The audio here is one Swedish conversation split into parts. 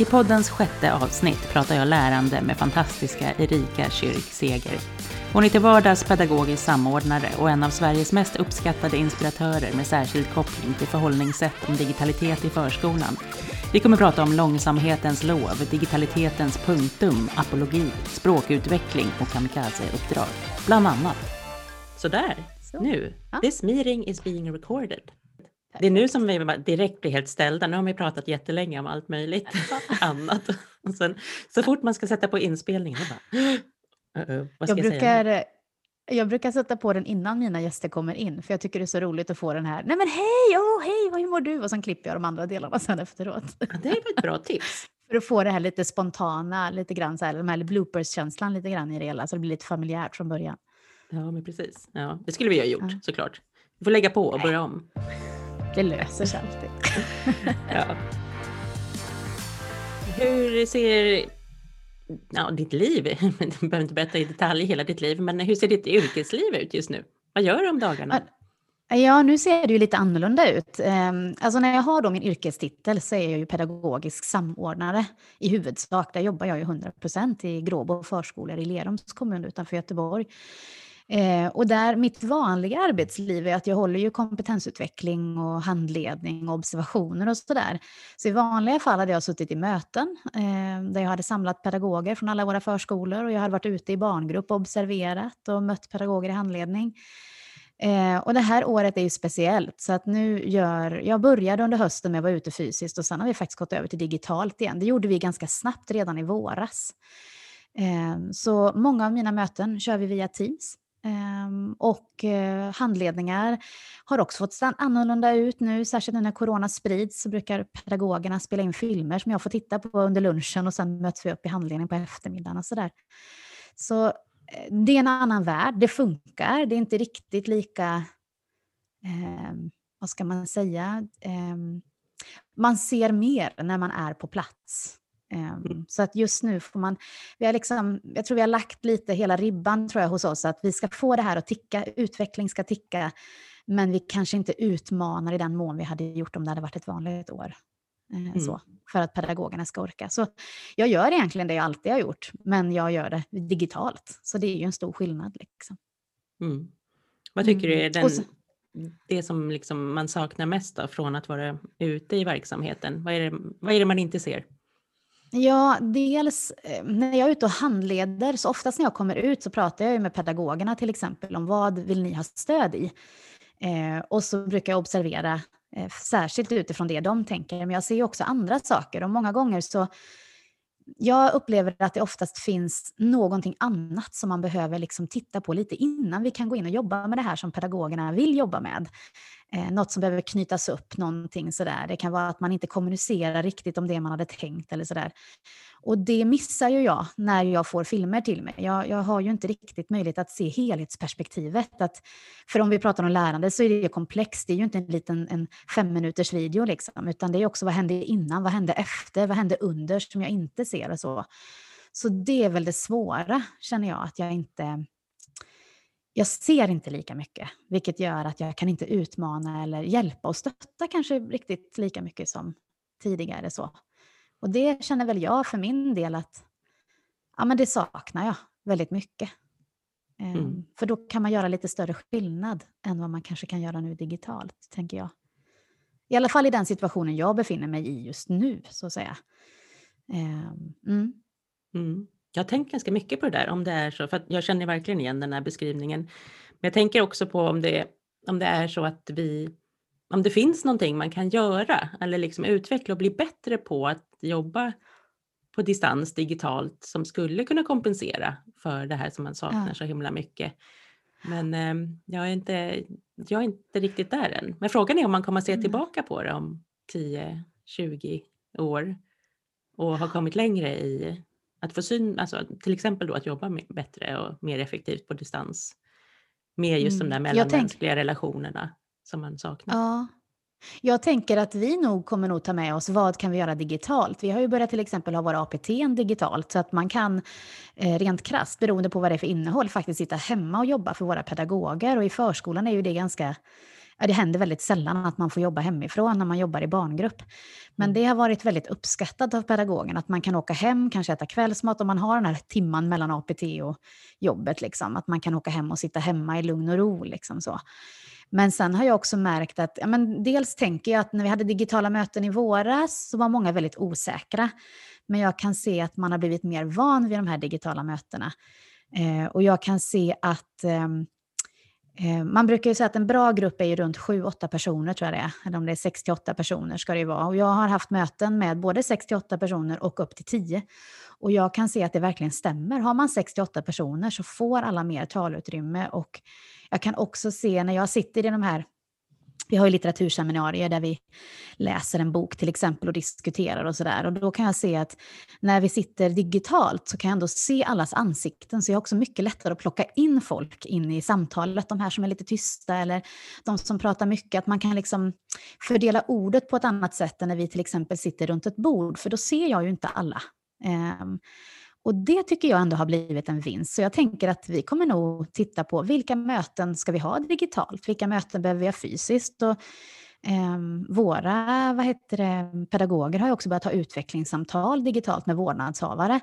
I poddens sjätte avsnitt pratar jag lärande med fantastiska Erika Kyrk Seger. Hon är till vardags pedagogisk samordnare och en av Sveriges mest uppskattade inspiratörer med särskild koppling till förhållningssätt om digitalitet i förskolan. Vi kommer prata om långsamhetens lov, digitalitetens punktum, apologi, språkutveckling och kamikaze-uppdrag, bland annat. Sådär, Så. nu. Ja. This meeting is being recorded. Det är nu som vi direkt blir helt ställda. Nu har vi pratat jättelänge om allt möjligt annat. Och sen, så fort man ska sätta på inspelningen, bara, uh -oh, vad ska jag, jag brukar, säga jag brukar sätta på den innan mina gäster kommer in, för jag tycker det är så roligt att få den här, nej men hej, oh, hej, hur mår du? Och sen klipper jag de andra delarna sen efteråt. Ja, det är ett bra tips. för att få det här lite spontana, lite grann så här, de här bloopers-känslan lite grann i det hela, så det blir lite familjärt från början. Ja, men precis. Ja, det skulle vi ha gjort ja. såklart. Vi får lägga på och börja om. Det löser sig alltid. ja. Hur ser ja, ditt liv, du behöver inte berätta i detalj hela ditt liv, men hur ser ditt yrkesliv ut just nu? Vad gör du om dagarna? Ja, nu ser det ju lite annorlunda ut. Ehm, alltså när jag har då min yrkestitel så är jag ju pedagogisk samordnare i huvudsak. Där jobbar jag ju 100 procent i Gråbo förskolor i Lerums kommun utanför Göteborg. Eh, och där mitt vanliga arbetsliv är att jag håller ju kompetensutveckling och handledning och observationer och sådär. Så i vanliga fall hade jag suttit i möten eh, där jag hade samlat pedagoger från alla våra förskolor och jag hade varit ute i barngrupp och observerat och mött pedagoger i handledning. Eh, och det här året är ju speciellt, så att nu gör, jag började under hösten med att vara ute fysiskt och sen har vi faktiskt gått över till digitalt igen. Det gjorde vi ganska snabbt redan i våras. Eh, så många av mina möten kör vi via Teams. Ehm, och eh, handledningar har också fått se annorlunda ut nu, särskilt nu när corona sprids så brukar pedagogerna spela in filmer som jag får titta på under lunchen och sen möts vi upp i handledning på eftermiddagen och sådär. Så eh, det är en annan värld, det funkar, det är inte riktigt lika, eh, vad ska man säga, eh, man ser mer när man är på plats. Um, så att just nu får man, vi har liksom, jag tror vi har lagt lite hela ribban tror jag hos oss, att vi ska få det här att ticka, utveckling ska ticka, men vi kanske inte utmanar i den mån vi hade gjort om det hade varit ett vanligt år. Uh, mm. så, för att pedagogerna ska orka. Så jag gör egentligen det jag alltid har gjort, men jag gör det digitalt. Så det är ju en stor skillnad. Liksom. Mm. Vad tycker mm. du är den, så, det som liksom man saknar mest då, från att vara ute i verksamheten? Vad är det, vad är det man inte ser? Ja, dels eh, när jag är ute och handleder, så oftast när jag kommer ut så pratar jag med pedagogerna till exempel om vad vill ni ha stöd i? Eh, och så brukar jag observera eh, särskilt utifrån det de tänker, men jag ser också andra saker och många gånger så jag upplever att det oftast finns någonting annat som man behöver liksom titta på lite innan vi kan gå in och jobba med det här som pedagogerna vill jobba med. Eh, något som behöver knytas upp, någonting sådär. Det kan vara att man inte kommunicerar riktigt om det man hade tänkt eller sådär. Och det missar ju jag när jag får filmer till mig. Jag, jag har ju inte riktigt möjlighet att se helhetsperspektivet. Att, för om vi pratar om lärande så är det komplext. Det är ju inte en liten en fem minuters video, liksom, utan det är också vad hände innan, vad hände efter, vad hände under som jag inte ser och så. Så det är väl det svåra, känner jag, att jag inte jag ser inte lika mycket, vilket gör att jag kan inte utmana eller hjälpa och stötta kanske riktigt lika mycket som tidigare. så. Och det känner väl jag för min del att ja, men det saknar jag väldigt mycket. Ehm, mm. För då kan man göra lite större skillnad än vad man kanske kan göra nu digitalt, tänker jag. I alla fall i den situationen jag befinner mig i just nu, så att säga. Ehm, mm. Mm. Jag har tänkt ganska mycket på det där, om det är så, för jag känner verkligen igen den här beskrivningen. Men jag tänker också på om det, om det är så att vi, om det finns någonting man kan göra eller liksom utveckla och bli bättre på att jobba på distans digitalt som skulle kunna kompensera för det här som man saknar ja. så himla mycket. Men eh, jag, är inte, jag är inte riktigt där än. Men frågan är om man kommer att se mm. tillbaka på det om 10-20 år och har kommit längre i att få syn, alltså till exempel då att jobba med, bättre och mer effektivt på distans. Med just mm. de där mellanmänskliga tänk... relationerna som man saknar. Ja. Jag tänker att vi nog kommer nog ta med oss vad kan vi göra digitalt. Vi har ju börjat till exempel ha våra APT digitalt så att man kan eh, rent krast beroende på vad det är för innehåll faktiskt sitta hemma och jobba för våra pedagoger och i förskolan är ju det ganska det händer väldigt sällan att man får jobba hemifrån när man jobbar i barngrupp. Men Mm. det har varit väldigt uppskattat av pedagogen att man kan åka hem, kanske äta kvällsmat om man har den här timman mellan APT och jobbet. Liksom, att man kan åka hem och sitta hemma i lugn och ro. Liksom så. Men sen har jag också märkt att, ja, men dels tänker jag att när vi hade digitala möten i våras så var många väldigt osäkra. Men jag kan se att man har blivit mer van vid de här digitala mötena. Eh, och jag kan se att eh, Eh, man brukar ju säga att en bra grupp är ju runt 7-8 personer tror jag det är. Eller om det är 6-8 personer ska det ju vara. Och jag har haft möten med både 6-8 personer och upp till 10. Och jag kan se att det verkligen stämmer. Har man 6-8 personer så får alla mer talutrymme. Och jag kan också se när jag sitter i de här vi har ju litteraturseminarier där vi läser en bok till exempel och diskuterar och sådär. Och då kan jag se att när vi sitter digitalt så kan jag ändå se allas ansikten. Så jag har också mycket lättare att plocka in folk in i samtalet. De här som är lite tysta eller de som pratar mycket. Att man kan liksom fördela ordet på ett annat sätt än när vi till exempel sitter runt ett bord. För då ser jag ju inte alla. Ehm, och det tycker jag ändå har blivit en vinst. Så jag tänker att vi kommer nog titta på vilka möten ska vi ha digitalt? Vilka möten behöver vi ha fysiskt? Och, eh, våra vad heter det, pedagoger har ju också börjat ha utvecklingssamtal digitalt med vårdnadshavare.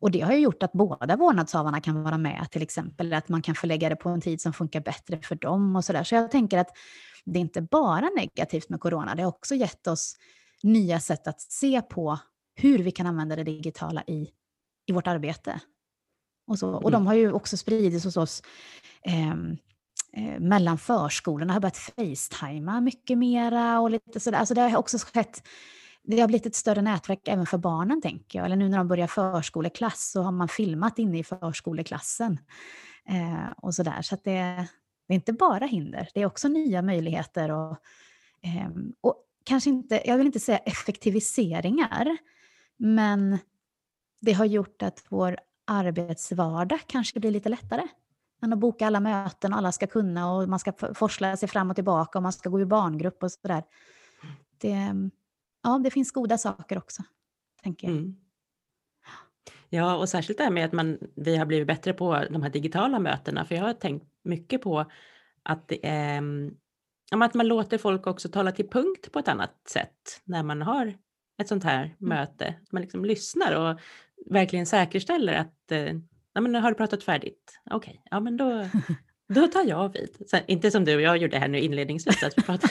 Och det har ju gjort att båda vårdnadshavarna kan vara med till exempel. Att man kan förlägga det på en tid som funkar bättre för dem och sådär. Så jag tänker att det är inte bara negativt med corona. Det har också gett oss nya sätt att se på hur vi kan använda det digitala i i vårt arbete. Och, så. och de har ju också spridits hos oss eh, eh, mellan förskolorna, har börjat facetima mycket mera och lite sådär. Alltså det har också skett, det har blivit ett större nätverk även för barnen tänker jag. Eller nu när de börjar förskoleklass så har man filmat inne i förskoleklassen. Eh, och sådär. Så att det, det är inte bara hinder, det är också nya möjligheter och, eh, och kanske inte, jag vill inte säga effektiviseringar, men det har gjort att vår arbetsvardag kanske blir lite lättare. Än att boka alla möten och alla ska kunna och man ska forsla sig fram och tillbaka och man ska gå i barngrupp och sådär. Det, ja, det finns goda saker också, tänker jag. Mm. Ja, och särskilt det här med att man, vi har blivit bättre på de här digitala mötena, för jag har tänkt mycket på att det är att man låter folk också tala till punkt på ett annat sätt när man har ett sånt här mm. möte. Man liksom lyssnar och verkligen säkerställer att eh, ja, men har du pratat färdigt? Okej, okay, ja men då, då tar jag vid. Så, inte som du och jag gjorde här nu inledningsvis, att vi pratar,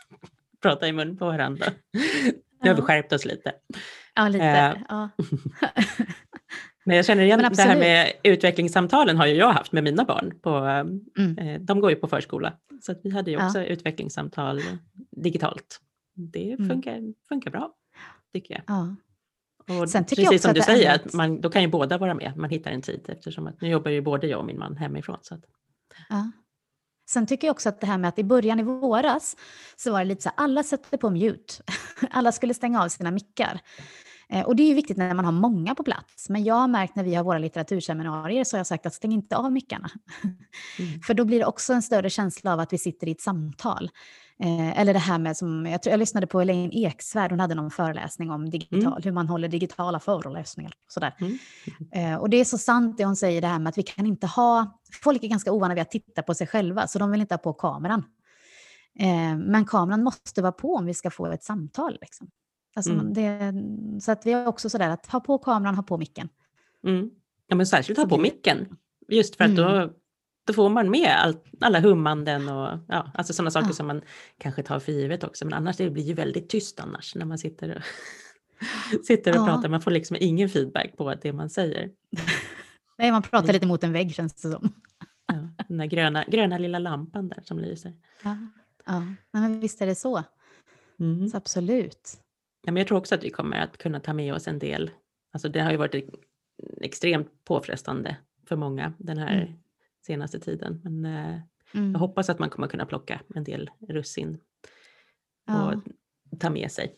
pratar i mun på varandra. Nu har vi skärpt oss lite. Ja, lite. Eh, ja. Men jag känner igen det här med utvecklingssamtalen har ju jag haft med mina barn. På, mm. eh, de går ju på förskola, så vi hade ju också ja. utvecklingssamtal digitalt. Det mm. funkar, mm. funkar bra, tycker jag. Ja. Och Sen tycker precis som du säger, att man, då kan ju båda vara med. Man hittar en tid eftersom att nu jobbar ju både jag och min man hemifrån. Så att... ja. Sen tycker jag också att det här med att i början i våras så var det lite så här, alla sätter på mute. alla skulle stänga av sina mickar. Eh, och det är ju viktigt när man har många på plats. Men jag har märkt när vi har våra litteraturseminarier så har jag sagt att stäng inte av mickarna. Mm. För då blir det också en större känsla av att vi sitter i ett samtal. Eh, eller det här med som, jag, tror, jag lyssnade på Elaine Eksvärd, hon hade någon föreläsning om digital, mm. hur man håller digitala föreläsningar. Sådär. Mm. Eh, och det är så sant det hon säger, det här med att vi kan inte ha, folk är ganska ovana vid att titta på sig själva, så de vill inte ha på kameran. Eh, men kameran måste vara på om vi ska få ett samtal. Liksom. Alltså mm. det, så att vi är också sådär att ha på kameran, ha på micken. Mm. Ja men särskilt ha på micken. Just för att då, mm. då får man med all, alla hummanden och ja, alltså sådana saker ja. som man kanske tar för givet också. Men annars det blir ju väldigt tyst annars när man sitter och, sitter och ja. pratar. Man får liksom ingen feedback på det man säger. Nej, man pratar lite mot en vägg känns det som. Ja, den där gröna, gröna lilla lampan där som lyser. Ja, ja. men visst är det så. Mm. så absolut. Men jag tror också att vi kommer att kunna ta med oss en del. Alltså det har ju varit extremt påfrestande för många den här mm. senaste tiden. Men eh, mm. jag hoppas att man kommer kunna plocka en del russin och ja. ta med sig.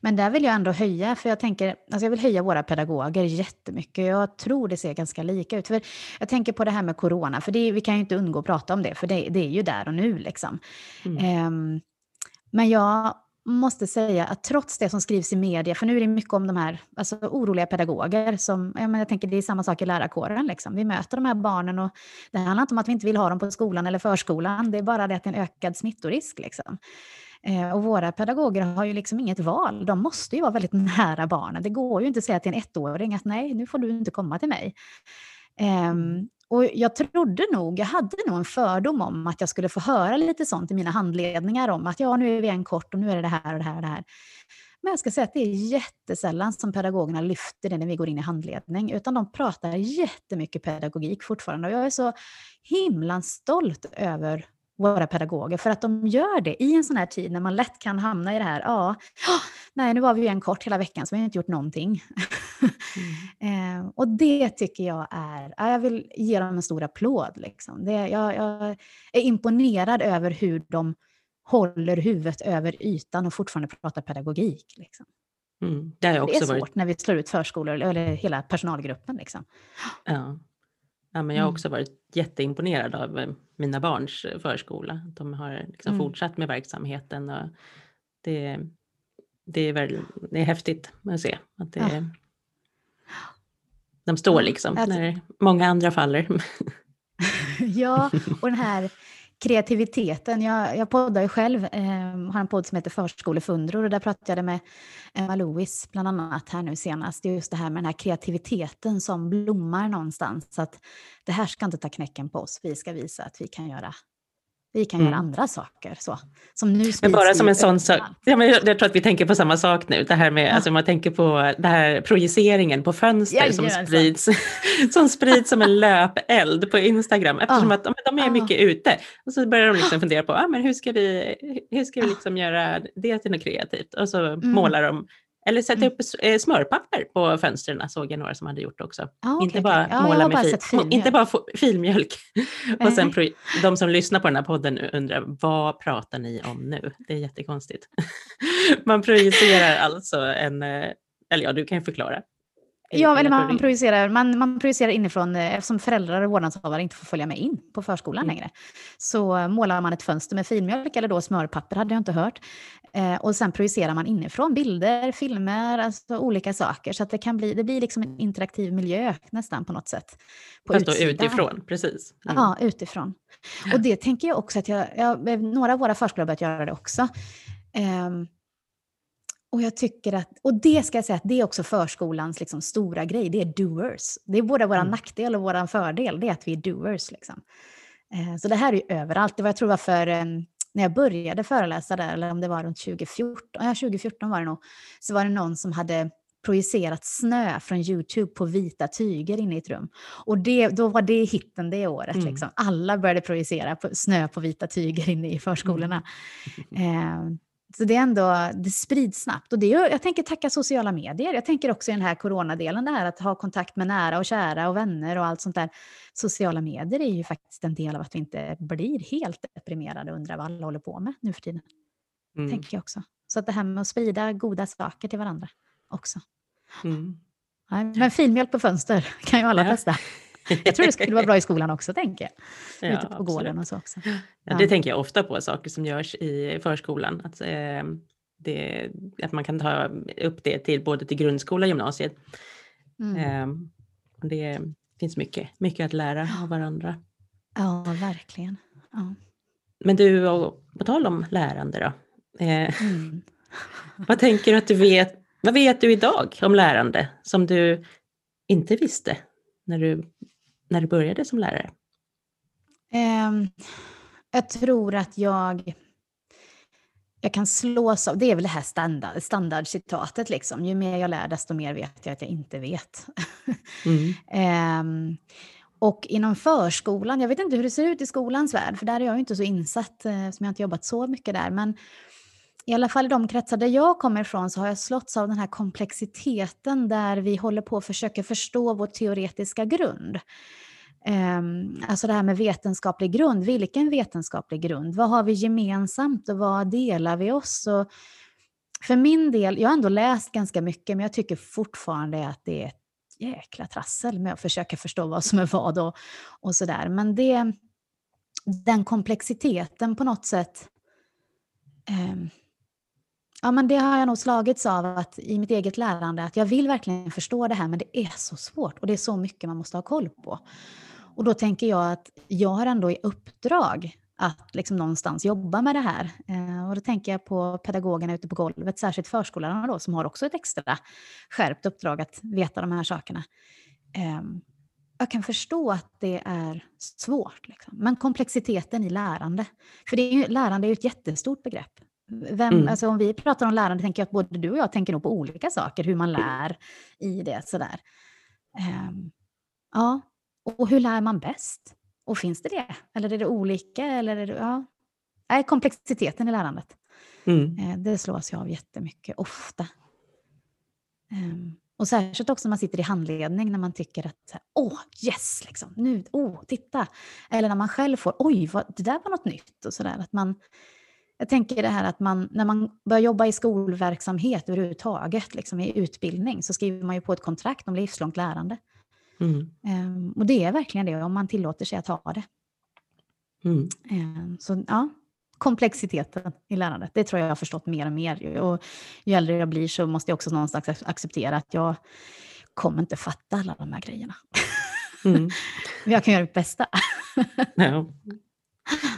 Men där vill jag ändå höja, för jag tänker, alltså jag vill höja våra pedagoger jättemycket. Jag tror det ser ganska lika ut. För jag tänker på det här med corona, för det, vi kan ju inte undgå att prata om det, för det, det är ju där och nu liksom. Mm. Um, men jag måste säga att trots det som skrivs i media, för nu är det mycket om de här alltså, oroliga pedagoger, som, ja, men jag tänker det är samma sak i lärarkåren. Liksom. Vi möter de här barnen och det handlar inte om att vi inte vill ha dem på skolan eller förskolan, det är bara det att det är en ökad smittorisk. Liksom. Eh, och våra pedagoger har ju liksom inget val, de måste ju vara väldigt nära barnen. Det går ju inte att säga till en ettåring att nej, nu får du inte komma till mig. Um, och jag trodde nog, jag hade nog en fördom om att jag skulle få höra lite sånt i mina handledningar om att ja, nu är vi en kort och nu är det det här och det här och det här. Men jag ska säga att det är jättesällan som pedagogerna lyfter det när vi går in i handledning, utan de pratar jättemycket pedagogik fortfarande. Och jag är så himla stolt över våra pedagoger för att de gör det i en sån här tid när man lätt kan hamna i det här, ja, nej nu var vi ju en kort hela veckan så vi har inte gjort någonting. Mm. eh, och det tycker jag är, jag vill ge dem en stor applåd. Liksom. Det, jag, jag är imponerad över hur de håller huvudet över ytan och fortfarande pratar pedagogik. Liksom. Mm. Det, det, är svårt varit... när vi slår ut förskolor eller hela personalgruppen. Liksom. Ja. Ja, men jag har mm. också varit jätteimponerad av eh, mina barns eh, förskola. De har liksom mm. fortsatt med verksamheten och det, det, är väl, det är häftigt att se att det, ja. de står liksom när många andra faller. ja, och den här kreativiteten. Jag, jag poddar ju själv, eh, har en podd som heter Förskolefundror och där pratade jag med Emma Lewis bland annat här nu senast. Just det här med den här kreativiteten som blommar någonstans. Så att det här ska inte ta knäcken på oss, vi ska visa att vi kan göra vi kan mm. göra andra saker. Så, som nu men bara som en sån sak, ja, men jag, jag, tror att vi tänker på samma sak nu, det här med, ja. alltså man tänker på det här projiceringen på fönster ja, som, sprids, som sprids som en löpeld på Instagram, eftersom ja. att de, de är mycket ute. Och så börjar de liksom fundera på, ah, men hur ska vi, hur ska vi liksom göra det till något kreativt? Och så mm. målar de eller sätta mm. upp eh, smörpapper på fönstren såg jag några som hade gjort också. Ah, okay, inte bara okay. måla ja, med fil, filmjölk. inte bara filmjölk. och sen de som lyssnar på den här podden undrar, vad pratar ni om nu? Det är jättekonstigt. Man projicerar alltså en, eh, eller ja, du kan ju förklara. Ja, eller man projicerar, man, man projicerar inifrån, eh, eftersom föräldrar och vårdnadshavare inte får följa med in på förskolan mm. längre, så målar man ett fönster med filmjölk eller då smörpapper, hade jag inte hört. Eh, och sen projicerar man inifrån bilder, filmer, alltså olika saker. Så att det, kan bli, det blir liksom en interaktiv miljö nästan på något sätt. På Fast då utifrån, precis. Mm. Ja, utifrån. Och det tänker jag också att jag, jag några av våra förskolor har börjat göra det också. Um, och jag tycker att, och det ska jag säga att det är också förskolans liksom stora grej, det är doers. Det är både vår mm. nackdel och vår fördel, det är att vi är doers. Liksom. Eh, så det här är ju överallt. Det var, jag tror det var för, eh, när jag började föreläsa där, eller om det var runt 2014, ja 2014 var det nog, så var det någon som hade projicerat snö från YouTube på vita tyger inne i ett rum. Och det, då var det hitten det året. Mm. Liksom. Alla började projicera på, snö på vita tyger inne i förskolorna. Mm. Eh, så det är ändå, det sprids snabbt. Och det är, jag tänker tacka sociala medier. Jag tänker också i den här coronadelen, det här att ha kontakt med nära och kära och vänner och allt sånt där. Sociala medier är ju faktiskt en del av att vi inte blir helt deprimerade och undrar vad alla håller på med nu för tiden. Mm. Tänker jag också. Så att det här med att sprida goda saker till varandra också. Mm. Ja, men filmjölk på fönster kan ju alla ja. testa. Jag tror det skulle vara bra i skolan också, tänker jag. Ja, Ute på absolut. gården och så också. Ja, det tänker jag ofta på, saker som görs i förskolan. Att, eh, det, att man kan ta upp det till både till grundskola och gymnasiet. Mm. Eh, det finns mycket, mycket att lära av varandra. Ja, verkligen. Ja. Men du, på tal om lärande då. Eh, mm. vad tänker du att du vet, vad vet du idag om lärande som du inte visste när du när du började som lärare? Um, jag tror att jag, jag kan slås av, det är väl det här standard, standardcitatet liksom, ju mer jag lär desto mer vet jag att jag inte vet. Mm. um, och inom förskolan, jag vet inte hur det ser ut i skolans värld, för där är jag inte så insatt, eh, som jag inte jobbat så mycket där, men i alla fall i de kretsar där jag kommer ifrån så har jag slåtts av den här komplexiteten där vi håller på att försöka förstå vår teoretiska grund. Ehm, alltså det här med vetenskaplig grund, vilken vetenskaplig grund? Vad har vi gemensamt och vad delar vi oss? Och för min del, jag har ändå läst ganska mycket men jag tycker fortfarande att det är ett jäkla trassel med att försöka förstå vad som är vad och, och sådär. Men det, den komplexiteten på något sätt ehm, Ja, men det har jag nog slagits av att i mitt eget lärande, att jag vill verkligen förstå det här, men det är så svårt och det är så mycket man måste ha koll på. Och då tänker jag att jag har ändå i uppdrag att liksom någonstans jobba med det här. Eh, och då tänker jag på pedagogerna ute på golvet, särskilt förskollärarna då, som har också ett extra skärpt uppdrag att veta de här sakerna. Eh, jag kan förstå att det är svårt, liksom. men komplexiteten i lärande. För det är ju, lärande är ju ett jättestort begrepp. Vem, mm. alltså om vi pratar om lärande tänker jag att både du och jag tänker nog på olika saker, hur man lär i det. Sådär. Um, ja, och hur lär man bäst? Och finns det det? Eller är det olika? Eller är det, ja. Nej, komplexiteten i lärandet. Mm. Eh, det slås jag av jättemycket, ofta. Um, och särskilt också när man sitter i handledning, när man tycker att åh, yes, liksom, nu, åh, titta. Eller när man själv får, oj, vad, det där var något nytt. och sådär. Att man, Jag tänker det här att man, när man börjar jobba i skolverksamhet överhuvudtaget, liksom i utbildning, så skriver man ju på ett kontrakt om livslångt lärande. Mm. Um, och det är verkligen det, om man tillåter sig att ha det. Mm. Um, så ja, komplexiteten i lärandet, det tror jag jag har förstått mer och mer. Och ju äldre jag blir så måste jag också någonstans acceptera att jag kommer inte fatta alla de här grejerna. Mm. Men jag kan göra mitt bästa. ja.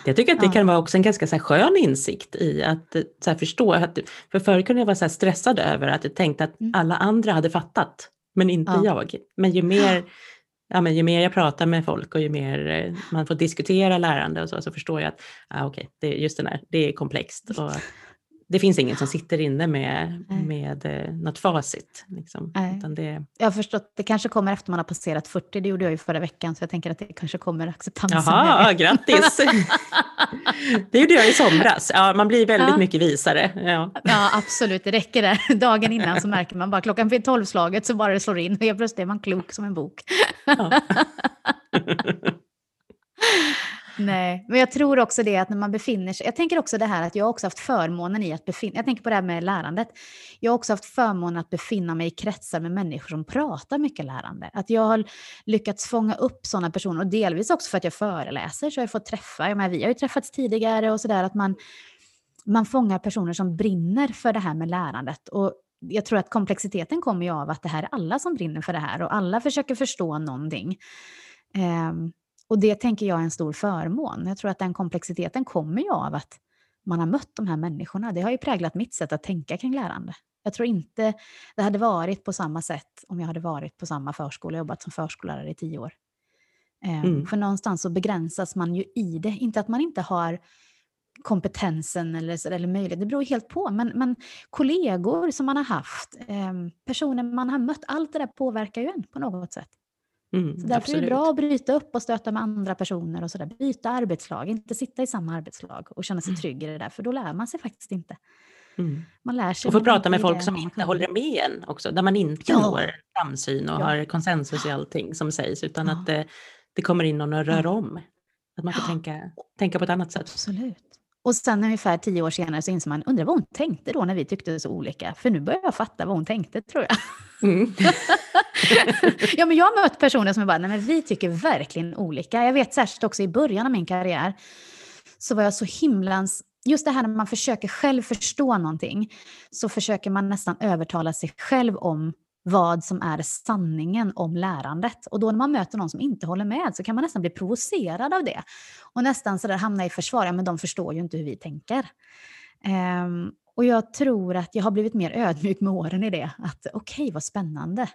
Jag tycker att det kan vara också en ganska så skön insikt i att så förstå. Att, för förr kunde jag vara så stressad över att jag tänkte att mm. alla andra hade fattat men inte ja. jag. Men ju mer, ja, men ju mer jag pratar med folk och ju mer eh, man får diskutera lärande och så, så förstår jag att ah, okay, det, just den här, det är komplext. Och det finns ingen som sitter inne med, med eh, något facit. Liksom. Det... Jag har förstått, det kanske kommer efter man har passerat 40, det gjorde jag ju förra veckan, så jag tänker att det kanske kommer acceptansen. Jaha, grattis! det gjorde jag i somras. Ja, man blir väldigt ja. mycket visare. Ja. ja, absolut, det räcker där. Dagen innan så märker man bara, klockan vid tolvslaget så bara det slår in, och plötsligt är man klok som en bok. Ja. Nej, men jag tror också det att när man befinner sig, jag tänker också det här att jag också haft förmånen i att befinna, jag tänker på det här med lärandet, jag har också haft förmånen att befinna mig i kretsar med människor som pratar mycket lärande. Att jag har lyckats fånga upp sådana personer och delvis också för att jag föreläser så har jag fått träffa, jag menar, vi har ju träffats tidigare och sådär, att man, man fångar personer som brinner för det här med lärandet. Och jag tror att komplexiteten kommer ju av att det här är alla som brinner för det här och alla försöker förstå någonting. Um, och det tänker jag är en stor förmån. Jag tror att den komplexiteten kommer ju av att man har mött de här människorna. Det har ju präglat mitt sätt att tänka kring lärande. Jag tror inte det hade varit på samma sätt om jag hade varit på samma förskola och jobbat som förskollärare i tio år. Ehm, mm. För någonstans så begränsas man ju i det. Inte att man inte har kompetensen eller, eller möjlighet, det beror helt på. Men, men kollegor som man har haft, eh, personer man har mött, allt det där påverkar ju en på något sätt. Mm, så därför absolut. är det bra att bryta upp och stöta med andra personer och sådär. Byta arbetslag, inte sitta i samma arbetslag och känna sig mm. trygg i det där, för då lär man sig faktiskt inte. Mm. Man lär sig. Och få prata med folk som inte håller med en också, där man inte ja. når samsyn och ja. har konsensus i allting som sägs, utan ja. att det, det, kommer in någon och rör om. Att man får tänka, tänka på ett annat sätt. Absolut. Och sen ungefär tio år senare så inser man, undrar vad hon tänkte då när vi tyckte så olika? För nu börjar jag fatta vad hon tänkte tror jag. Mm. ja, men jag har mött personer som är bara, nej men vi tycker verkligen olika. Jag vet särskilt också i början av min karriär så var jag så himlans just det här när man försöker själv förstå någonting, så försöker man nästan övertala sig själv om vad som är sanningen om lärandet. Och då när man möter någon som inte håller med så kan man nästan bli provocerad av det. Och nästan så där hamna i försvar, ja men de förstår ju inte hur vi tänker. Um, och jag tror att jag har blivit mer ödmjuk med åren i det. Att okej, okay, vad spännande.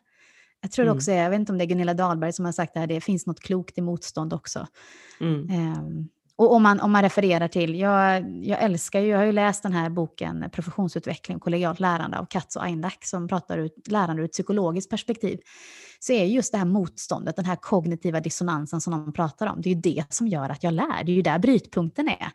Jag tror mm. också, jag vet inte om det är Gunilla Dahlberg som har sagt det här, det finns något klokt i motstånd också. Mm. Um, och om man, om man refererar till, jag, jag älskar ju, jag har ju läst den här boken Professionsutveckling och kollegialt lärande av Katz och Eindak som pratar ut lärande ur ett psykologiskt perspektiv. Så är just det här motståndet, den här kognitiva dissonansen som de pratar om, det är ju det som gör att jag lär. Det är ju där brytpunkten är.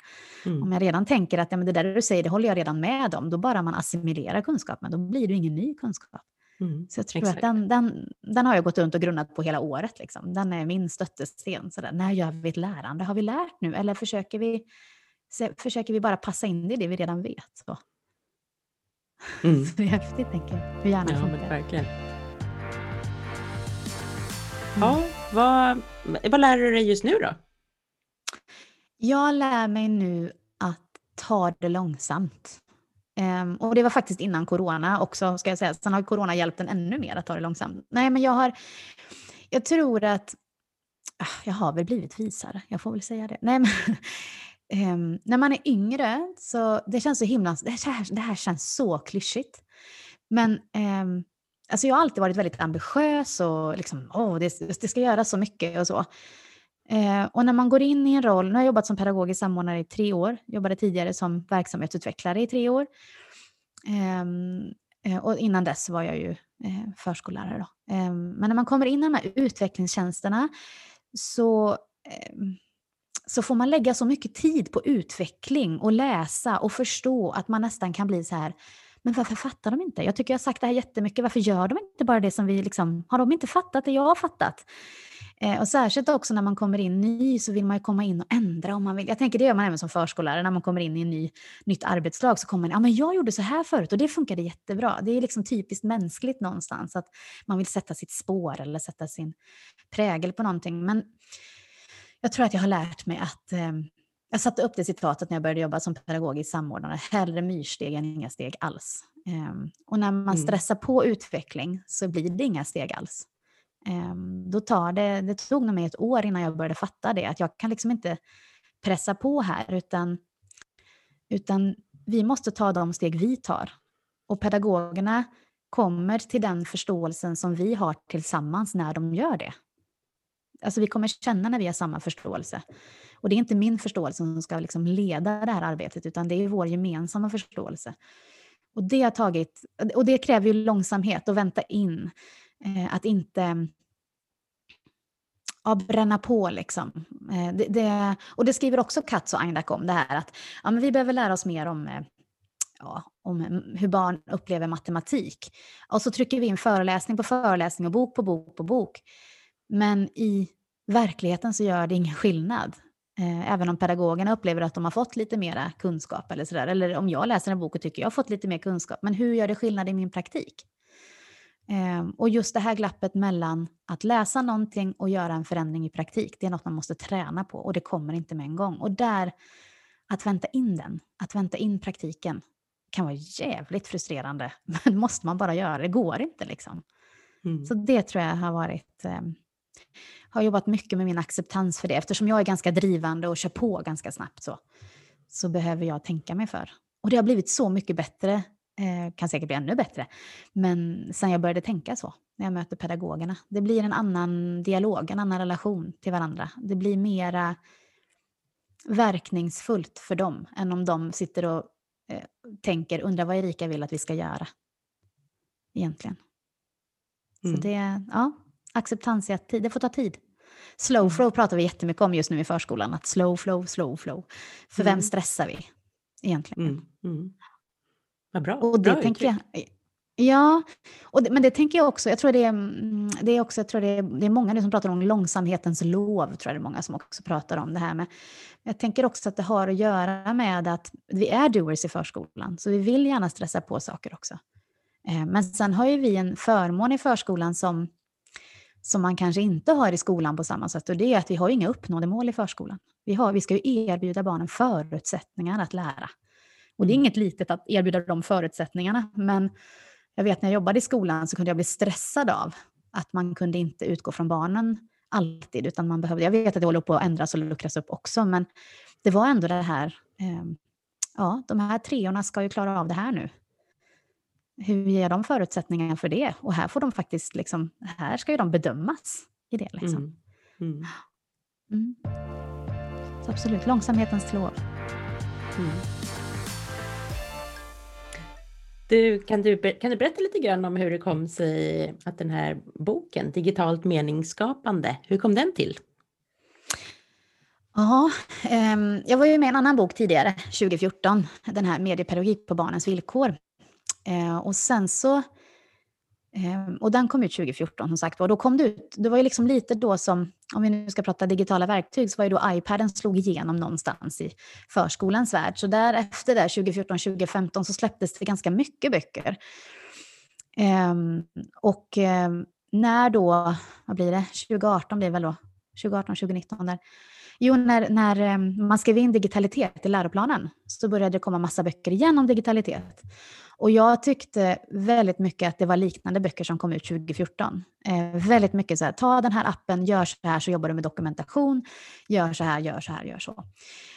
Mm. Om jag redan tänker att ja, men det där du säger, det håller jag redan med om, då bara man assimilerar kunskapen, då blir det ingen ny kunskap. Mm, så jag tror exakt. att den, den, den har jag gått runt och grunnat på hela året. Liksom. Den är min stöttesten. Så där, när gör vi ett lärande? Har vi lärt nu? Eller försöker vi, försöker vi bara passa in i det vi redan vet? Så. Mm. så det är häftigt, tänker jag. Hur hjärnan ja, funkar. Verkligen. Mm. Ja, vad, vad lär du dig just nu då? Jag lär mig nu att ta det långsamt. Um, och det var faktiskt innan corona också, ska jag säga. Sen har corona hjälpt en ännu mer att ta det långsamt. Nej, men jag har... Jag tror att... Ah, jag har väl blivit visare, jag får väl säga det. Nej, men, um, när man är yngre så det känns så himla... Det här, det här känns så klyschigt. Men um, alltså jag har alltid varit väldigt ambitiös och liksom, oh, det, det ska göras så mycket och så. Eh, och när man går in i en roll, nu har jag jobbat som pedagogisk samordnare i tre år, jobbade tidigare som verksamhetsutvecklare i tre år. Ehm, eh, och innan dess var jag ju eh, förskollärare. Då. Ehm, men när man kommer in i de här utvecklingstjänsterna så, ehm, så får man lägga så mycket tid på utveckling och läsa och förstå att man nästan kan bli så här men varför fattar de inte? Jag tycker jag har sagt det här jättemycket. Varför gör de inte bara det som vi liksom... Har de inte fattat det jag har fattat? Eh, och särskilt också när man kommer in ny så vill man ju komma in och ändra om man vill. Jag tänker det gör man även som förskollärare. När man kommer in i en ny, nytt arbetslag så kommer man ja men jag gjorde så här förut och det funkade jättebra. Det är liksom typiskt mänskligt någonstans att man vill sätta sitt spår eller sätta sin prägel på någonting. Men jag tror att jag har lärt mig att eh, jag satte upp det citatet när jag började jobba som pedagogisk samordnare. Hellre myrsteg än inga steg alls. Um, och när man mm. stressar på utveckling så blir det inga steg alls. Um, då tar det, det tog nog mig ett år innan jag började fatta det, att jag kan liksom inte pressa på här, utan, utan vi måste ta de steg vi tar. Och pedagogerna kommer till den förståelsen som vi har tillsammans när de gör det. Alltså vi kommer känna när vi har samma förståelse. Och det är inte min förståelse som ska liksom leda det här arbetet, utan det är vår gemensamma förståelse. Och det, har tagit, och det kräver ju långsamhet och vänta in. Eh, att inte ja, bränna på liksom. Eh, det, det, och det skriver också Katz och Eindak om, det här att ja, men vi behöver lära oss mer om, eh, ja, om hur barn upplever matematik. Och så trycker vi in föreläsning på föreläsning och bok på bok på bok. Men i verkligheten så gör det ingen skillnad. Eh, även om pedagogerna upplever att de har fått lite mera kunskap eller sådär. Eller om jag läser en bok och tycker jag har fått lite mer kunskap. Men hur gör det skillnad i min praktik? Eh, och just det här glappet mellan att läsa någonting och göra en förändring i praktik, det är något man måste träna på och det kommer inte med en gång. Och där, att vänta in den, att vänta in praktiken, kan vara jävligt frustrerande. Men måste man bara göra, det går inte liksom. Mm. Så det tror jag har varit eh, har jobbat mycket med min acceptans för det. Eftersom jag är ganska drivande och kör på ganska snabbt så, så behöver jag tänka mig för. Och det har blivit så mycket bättre, eh, kan säkert bli ännu bättre, men sen jag började tänka så när jag möter pedagogerna. Det blir en annan dialog, en annan relation till varandra. Det blir mera verkningsfullt för dem än om de sitter och eh, tänker, undrar vad Erika vill att vi ska göra. Egentligen. Mm. Så det, ja, acceptans i att det får ta tid. Slow mm. flow pratar vi jättemycket om just nu i förskolan, att slow flow, slow flow. För mm. vem stressar vi egentligen? Mm. Mm. Vad bra. Och det bra tänker jag, Ja, och det, men det tänker jag också. Jag tror det är, det är, också, jag tror det är, det är många nu som pratar om långsamhetens lov, tror jag det är många som också pratar om det här med. Jag tänker också att det har att göra med att vi är doers i förskolan, så vi vill gärna stressa på saker också. Eh, men sen har ju vi en förmån i förskolan som som man kanske inte har i skolan på samma sätt. Och det är att vi har inga uppnådda mål i förskolan. Vi, har, vi ska ju erbjuda barnen förutsättningar att lära. Och det är mm. inget litet att erbjuda de förutsättningarna, men jag vet när jag jobbade i skolan så kunde jag bli stressad av att man kunde inte utgå från barnen alltid, utan man behövde, jag vet att det håller på att ändras och luckras upp också, men det var ändå det här, eh, ja, de här treorna ska ju klara av det här nu hur ger de förutsättningar för det? Och här får de faktiskt, liksom, här ska ju de bedömas i det. Liksom. Mm. Mm. Mm. Så absolut, långsamhetens lov. Mm. Du, kan, du, kan du berätta lite grann om hur det kom sig att den här boken, Digitalt meningsskapande, hur kom den till? Ja, eh, jag var ju med i en annan bok tidigare, 2014, den här Mediepedagogik på barnens villkor. Eh, och sen så, eh, och den kom ut 2014 som sagt och då kom det ut, det var ju liksom lite då som, om vi nu ska prata digitala verktyg, så var ju då iPaden slog igenom någonstans i förskolans värld. Så därefter där 2014-2015 så släpptes det ganska mycket böcker. Ehm, eh, och när då, vad blir det, 2018 blir det väl då, 2018, 2019 där, Jo, när, när eh, man skrev in digitalitet i läroplanen så började det komma massa böcker igen om digitalitet. Och jag tyckte väldigt mycket att det var liknande böcker som kom ut 2014. Eh, väldigt mycket så här, ta den här appen, gör så här så jobbar du med dokumentation, gör så här, gör så här, gör så.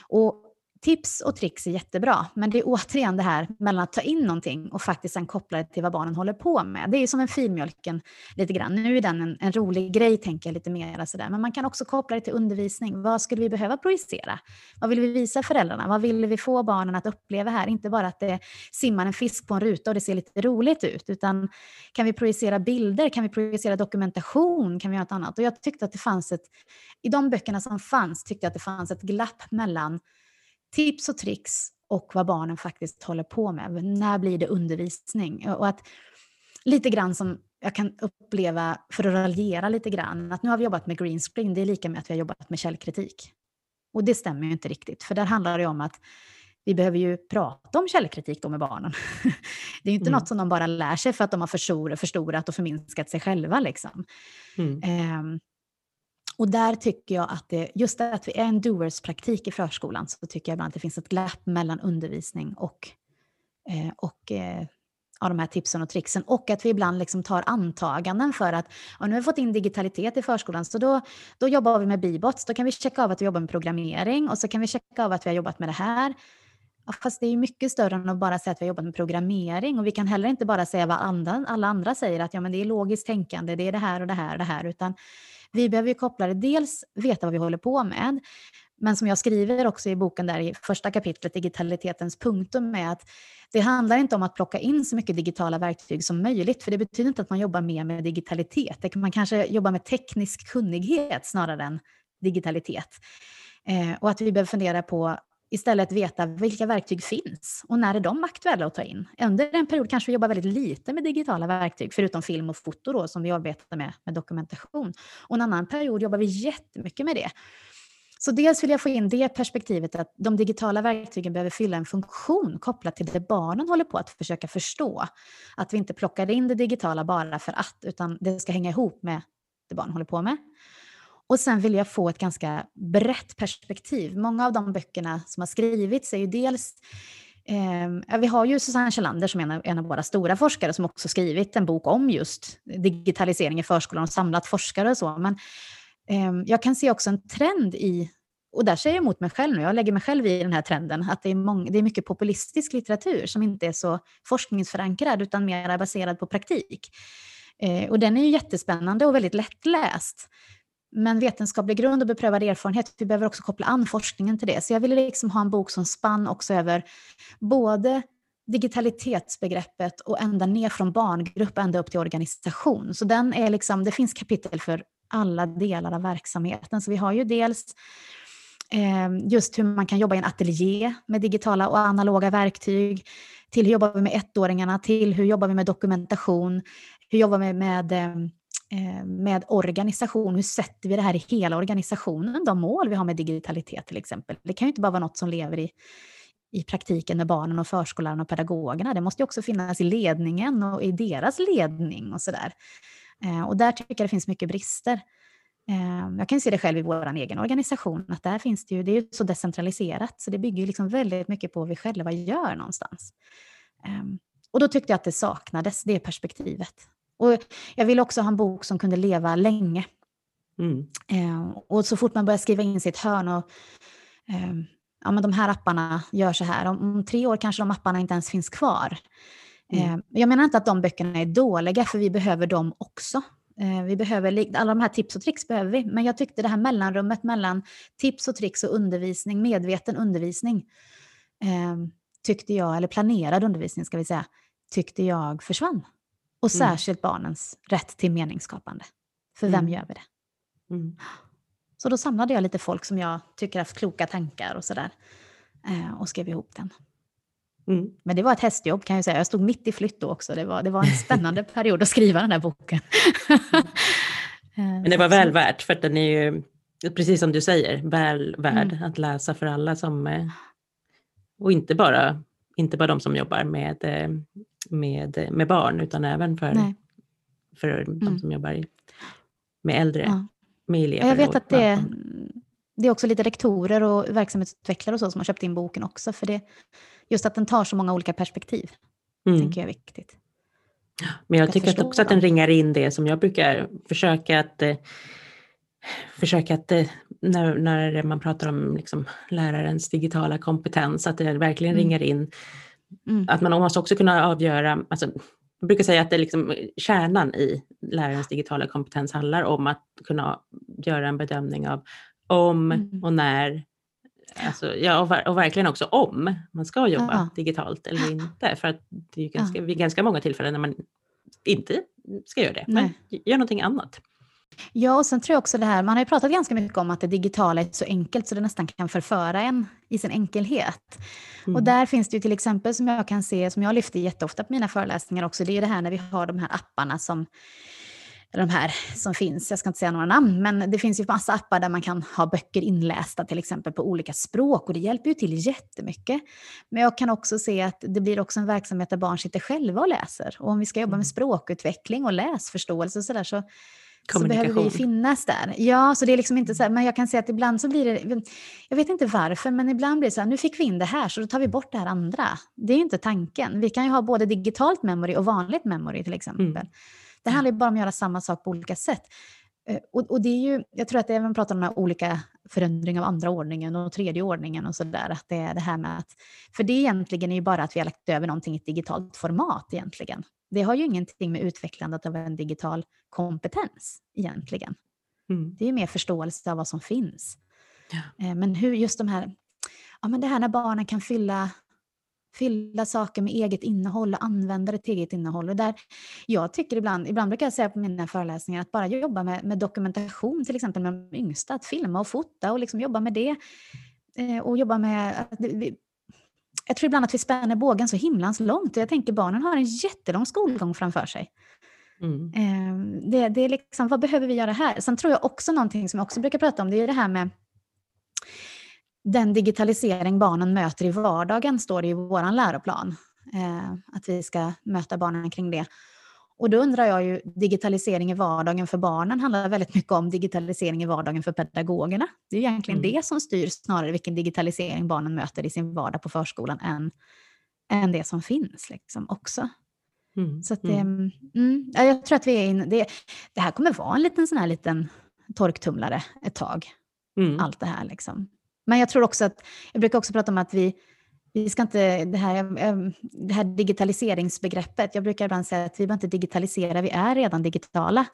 Och tips och tricks är jättebra, men det är återigen det här mellan att ta in någonting och faktiskt sen koppla det till vad barnen håller på med. Det är ju som en filmjölken lite grann. Nu är den en, en rolig grej, tänker jag lite mer sådär. Men man kan också koppla det till undervisning. Vad skulle vi behöva projicera? Vad vill vi visa föräldrarna? Vad vill vi få barnen att uppleva här? Inte bara att det simmar en fisk på en ruta och det ser lite roligt ut, utan kan vi projicera bilder? Kan vi projicera dokumentation? Kan vi göra något annat? Och jag tyckte att det fanns ett, i de böckerna som fanns, tyckte jag att det fanns ett glapp mellan tips och tricks och vad barnen faktiskt håller på med. När blir det undervisning? Och att lite grann som jag kan uppleva, för att raljera lite grann, att nu har vi jobbat med green screen, det är lika med att vi har jobbat med källkritik. Och det stämmer ju inte riktigt, för där handlar det om att vi behöver ju prata om källkritik då med barnen. Det är ju inte mm. något som de bara lär sig för att de har förstorat och förminskat sig själva. Liksom. Mm. Och där tycker jag att det, just att vi är en doers-praktik i förskolan, så tycker jag ibland att det finns ett glapp mellan undervisning och, eh, och eh, av de här tipsen och tricksen. Och att vi ibland liksom tar antaganden för att ja, nu har vi fått in digitalitet i förskolan, så då, då jobbar vi med Bibots. Då kan vi checka av att vi jobbar med programmering och så kan vi checka av att vi har jobbat med det här. Fast det är ju mycket större än att bara säga att vi har jobbat med programmering. Och vi kan heller inte bara säga vad andra, alla andra säger, att ja, men det är logiskt tänkande, det är det här och det här och det här. Utan vi behöver ju koppla det, dels veta vad vi håller på med, men som jag skriver också i boken där i första kapitlet, digitalitetens punktum, är att det handlar inte om att plocka in så mycket digitala verktyg som möjligt, för det betyder inte att man jobbar mer med digitalitet. Man kanske jobbar med teknisk kunnighet snarare än digitalitet. Eh, och att vi behöver fundera på istället veta vilka verktyg finns och när är de aktuella att ta in. Under en period kanske vi jobbar väldigt lite med digitala verktyg, förutom film och foto då, som vi arbetar med, med dokumentation. Och en annan period jobbar vi jättemycket med det. Så dels vill jag få in det perspektivet att de digitala verktygen behöver fylla en funktion kopplat till det barnen håller på att försöka förstå. Att vi inte plockar in det digitala bara för att, utan det ska hänga ihop med det barn håller på med. Och sen vill jag få ett ganska brett perspektiv. Många av de böckerna som har skrivits är ju dels Eh, vi har ju Susanne Kjellander som är en av, en av våra stora forskare som också skrivit en bok om just digitalisering i förskolan och samlat forskare och så. Men eh, jag kan se också en trend i, och där säger jag emot mig själv nu, jag lägger mig själv i den här trenden, att det är, många, det är mycket populistisk litteratur som inte är så forskningsförankrad utan mer baserad på praktik. Eh, och den är ju jättespännande och väldigt lättläst. Men vetenskaplig grund och beprövad erfarenhet, vi behöver också koppla an forskningen till det. Så jag ville liksom ha en bok som spann också över både digitalitetsbegreppet och ända ner från barngrupp ända upp till organisation. Så den är liksom, det finns kapitel för alla delar av verksamheten. Så vi har ju dels eh, just hur man kan jobba i en ateljé med digitala och analoga verktyg, till hur jobbar vi med ettåringarna, till hur jobbar vi med dokumentation, hur jobbar vi med eh, Eh, med organisation, hur sätter vi det här i hela organisationen, de mål vi har med digitalitet till exempel. Det kan ju inte bara vara något som lever i, i praktiken med barnen och förskollärarna och pedagogerna. Det måste ju också finnas i ledningen och i deras ledning och sådär. Eh, och där tycker jag det finns mycket brister. Eh, jag kan se det själv i vår egen organisation, att där finns det ju, det är ju så decentraliserat, så det bygger ju liksom väldigt mycket på vad vi själva gör någonstans. Och då tyckte jag att det saknades, det perspektivet. Och jag ville också ha en bok som kunde leva länge. Mm. Eh, och så fort man börjar skriva in sitt hörn och eh, ja, men de här apparna gör så här, om, om, tre år kanske de apparna inte ens finns kvar. Mm. Eh, jag menar inte att de böckerna är dåliga, för vi behöver dem också. Vi behöver, alla de här tips och tricks behöver vi, men jag tyckte det här mellanrummet mellan tips och tricks och undervisning, medveten undervisning, tyckte jag, eller planerad undervisning ska vi säga, tyckte jag försvann. Och mm. särskilt mm. barnens rätt till meningsskapande. För vem mm. gör vi det? Mm. Så då samlade jag lite folk som jag tycker haft kloka tankar och sådär. Eh, och skrev ihop den. Mm. Men det var ett hästjobb kan jag säga. Jag stod mitt i flytt då också. Det var, det var en spännande period att skriva den här boken. Men det var väl värt, för den är ju, precis som du säger, väl värd mm. att läsa för alla som, eh, och inte bara, inte bara de som jobbar med eh, med, med barn utan även för, för mm. de som jobbar med äldre, ja. med elever. Jag vet att det, det är också lite rektorer och verksamhetsutvecklare och så som har köpt in boken också. För det, just att den tar så många olika perspektiv, mm. tänker jag är viktigt. Men jag tycker att också att den ringar in det som jag brukar försöka att eh, försöka att eh, när, när man pratar om liksom, lärarens digitala kompetens, att det verkligen mm. ringar in mm. att man måste också kunna avgöra, alltså, jag brukar säga att det liksom, kärnan i lärarens digitala kompetens handlar om att kunna göra en bedömning av om mm. och när, alltså, ja, och, och, verkligen också om man ska jobba ja. digitalt eller inte. För att det är ganska, ja. vid ganska många tillfällen när man inte ska göra det, Nej. men gör någonting annat. Ja, och sen tror jag också det här, man har ju pratat ganska mycket om att det digitala är så enkelt så det nästan kan förföra en i sin enkelhet. Mm. Och där finns det ju till exempel som jag kan se, som jag lyfter jätteofta på mina föreläsningar också, det är det här när vi har de här apparna som de här som finns, jag ska inte säga några namn, men det finns ju massa appar där man kan ha böcker inlästa till exempel på olika språk och det hjälper ju till jättemycket. Men jag kan också se att det blir också en verksamhet där barn sitter själva och läser. Och om vi ska jobba med mm. språkutveckling och läsförståelse och sådär så så behöver vi finnas där. Ja, så det är liksom inte så här, men jag kan säga att ibland så blir det, jag vet inte varför, men ibland blir det så här, nu fick vi in det här så då tar vi bort det här andra. Det är ju inte tanken. Vi kan ju ha både digitalt memory och vanligt memory till exempel. Mm. Det handlar ju bara om att göra samma sak på olika sätt. Eh, och, och, det är ju, jag tror att även pratar om de här olika förändringar av andra ordningen och tredje ordningen och sådär, att det är det här med att, för det egentligen är ju bara att vi har lagt över någonting i ett digitalt format egentligen. Det har ju ingenting med utvecklandet av en digital kompetens egentligen. Mm. Det är ju mer förståelse av vad som finns. Ja. Eh, men hur just de här, ja men det här när barnen kan fylla fylla saker med eget innehåll och använda det till eget innehåll. Och där, jag tycker ibland, ibland brukar jag säga på mina föreläsningar att bara jobba med, med dokumentation, till exempel med de yngsta, att filma och fota och liksom jobba med det. Eh, och jobba med, jag tror ibland att vi spänner bågen så himlans långt. Jag tänker barnen har en jättelång skolgång framför sig. Mm. Eh, det, det är liksom, vad behöver vi göra här? Sen tror jag också någonting som jag också brukar prata om, det är det här med den digitalisering barnen möter i vardagen, står det i vår läroplan. Eh, att vi ska möta barnen kring det. Och då undrar jag ju, digitalisering i vardagen för barnen handlar väldigt mycket om digitalisering i vardagen för pedagogerna. Det är egentligen mm. det som styr snarare vilken digitalisering barnen möter i sin vardag på förskolan än, än det som finns liksom också. Mm. Så det, mm. mm jag tror att vi är inne, det, det här kommer vara en liten sån här liten torktumlare ett tag. Mm. Allt det här liksom. Men jag tror också att, jag brukar också prata om att vi, vi ska inte, det här, eh, det här digitaliseringsbegreppet, jag brukar ibland säga att vi behöver inte digitalisera, vi är redan digitala.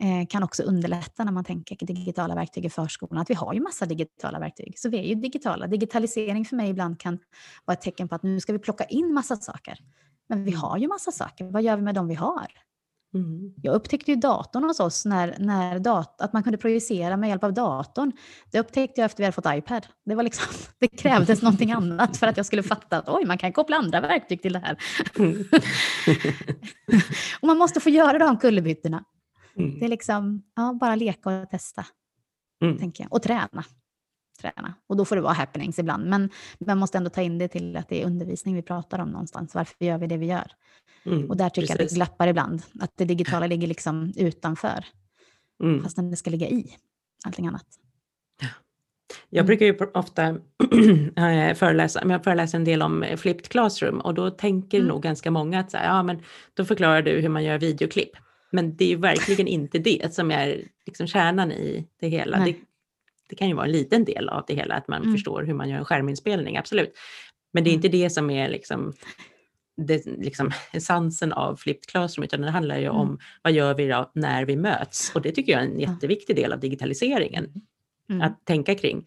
Eh, kan också underlätta när man tänker digitala verktyg i förskolan. Att vi har ju massa digitala verktyg, så vi är ju digitala. Digitalisering för mig ibland kan vara ett tecken på att nu ska vi plocka in massa saker. Men vi har ju massa saker, vad gör vi med de vi har? Mm. Jag upptäckte ju datorn hos oss, när, när dat att man kunde projicera med hjälp av datorn. Det upptäckte jag efter vi hade fått iPad. Det, var liksom, det krävdes någonting annat för att jag skulle fatta att oj, man kan koppla andra verktyg till det här. Mm. och man måste få göra de kullerbyttorna. Mm. Det är liksom, ja, bara leka och testa, mm. tänker jag. Och träna. Träna. Och då får det vara happenings ibland. Men man måste ändå ta in det till att det är undervisning vi pratar om någonstans. Varför gör vi det vi gör? Mm, och där tycker precis. jag att det glappar ibland, att det digitala ligger liksom utanför, mm. fastän det ska ligga i allting annat. Jag mm. brukar ju ofta eh, föreläsa, men jag föreläser en del om eh, flipped classroom och då tänker mm. nog ganska många att så här, ja, men då förklarar du hur man gör videoklipp. Men det är ju verkligen inte det som är liksom kärnan i det hela. Det, det, kan ju vara en liten del av det hela, att man mm. förstår hur man gör en skärminspelning, absolut. Men det är mm. inte det som är liksom det, liksom, essensen av flipped classroom, utan det handlar ju mm. om vad gör vi då när vi möts? Och det tycker jag är en jätteviktig del av digitaliseringen, mm. mm. att tänka kring.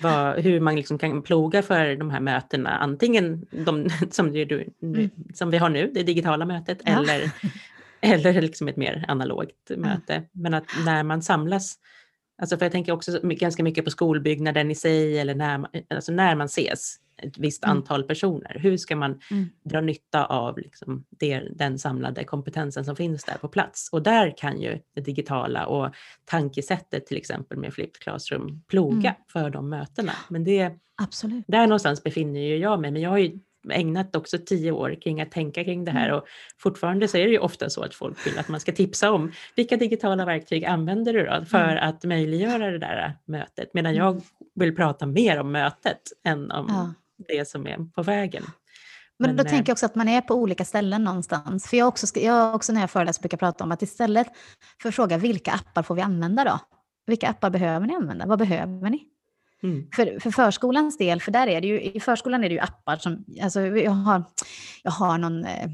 Vad, hur man liksom kan ploga för de här mötena, antingen de som, du, mm. som vi har nu, det digitala mötet, ja. eller, eller liksom ett mer analogt möte. Men att när man samlas, alltså för jag tänker också ganska mycket på skolbyggnaden i sig, eller när, alltså när man ses, ett visst mm. antal personer. Hur ska man mm. dra nytta av liksom det, den samlade kompetensen som finns där på plats? Och där kan ju det digitala och tankesättet till exempel med Flipped Classroom ploga mm. för de mötena. Men det, Absolut. där någonstans befinner ju jag mig, men jag har ju ägnat också tio år kring att tänka kring det här Mm. och fortfarande så är det ju ofta så att folk vill att man ska tipsa om vilka digitala verktyg använder du då för Mm. att möjliggöra det där mötet medan Mm. jag vill prata mer om mötet än om Ja. det som är på vägen. Men, Men, då eh, tänker jag också att man är på olika ställen någonstans. För jag också, jag också när jag föreläser brukar prata om att istället för att fråga vilka appar får vi använda då? Vilka appar behöver ni använda? Vad behöver ni? Mm. För, för förskolans del, för där är det ju, i förskolan är det ju appar som, alltså jag har, jag har någon, eh,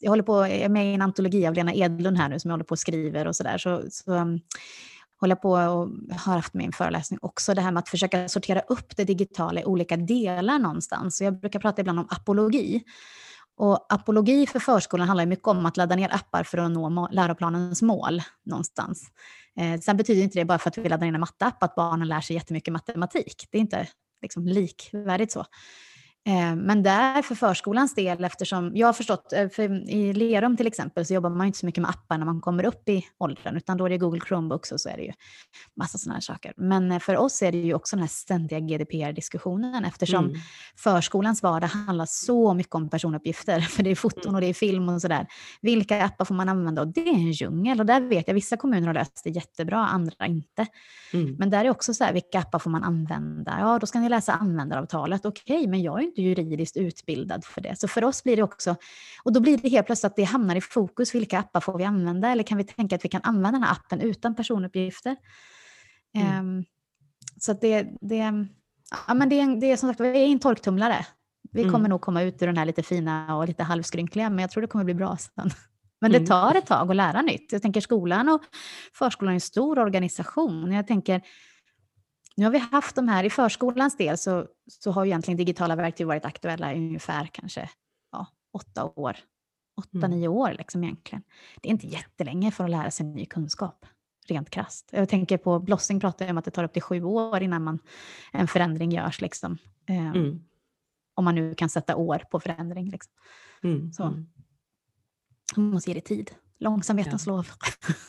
jag håller på, jag är med i en antologi av Lena Edlund här nu som jag håller på och skriver och sådär, så, så um, håller jag på och har haft min föreläsning också, det här med att försöka sortera upp det digitala i olika delar någonstans. Så jag brukar prata ibland om apologi. Och apologi för förskolan handlar ju mycket om att ladda ner appar för att nå läroplanens mål någonstans. Eh, sen betyder inte det bara för att vi laddar in en matteapp att barnen lär sig jättemycket matematik. Det är inte liksom likvärdigt så. Eh, men där för förskolans del, eftersom jag har förstått, eh, för i Lerum till exempel så jobbar man inte så mycket med appar när man kommer upp i åldern, utan då är det Google Chromebooks och så är det ju massa sådana här saker. Men eh, för oss är det ju också den här ständiga GDPR-diskussionen eftersom Mm. förskolans vardag handlar så mycket om personuppgifter, för det är foton och det är film och sådär. Vilka appar får man använda? Och det är en djungel och där vet jag vissa kommuner har löst det jättebra, andra inte. Mm. Men där är också så här, vilka appar får man använda? Ja, då ska ni läsa användaravtalet. Okej, men jag är inte juridiskt utbildad för det. Så för oss blir det också, och då blir det helt plötsligt att det hamnar i fokus. Vilka appar får vi använda? Eller kan vi tänka att vi kan använda den här appen utan personuppgifter? Mm. Ehm, så det, det, ja, men det, det är som sagt vi är en torktumlare. Vi Mm. kommer nog komma ut ur den här lite fina och lite halvskrynkliga, men jag tror det kommer bli bra sen. Men det Mm. tar ett tag att lära nytt. Jag tänker skolan och förskolan är en stor organisation. Jag tänker, nu har vi haft de här, i förskolans del så, så har ju egentligen digitala verktyg varit aktuella i ungefär kanske ja, åtta år. Åtta, Mm. nio år liksom egentligen. Det är inte jättelänge för att lära sig ny kunskap, rent krasst. Jag tänker på Blossing pratar om att det tar upp till sju år innan man, en förändring görs. Liksom. Eh, Mm. Om man nu kan sätta år på förändring. Liksom. Mm. Så. Mm. Man måste ge det tid. Långsamhetens Ja. lov,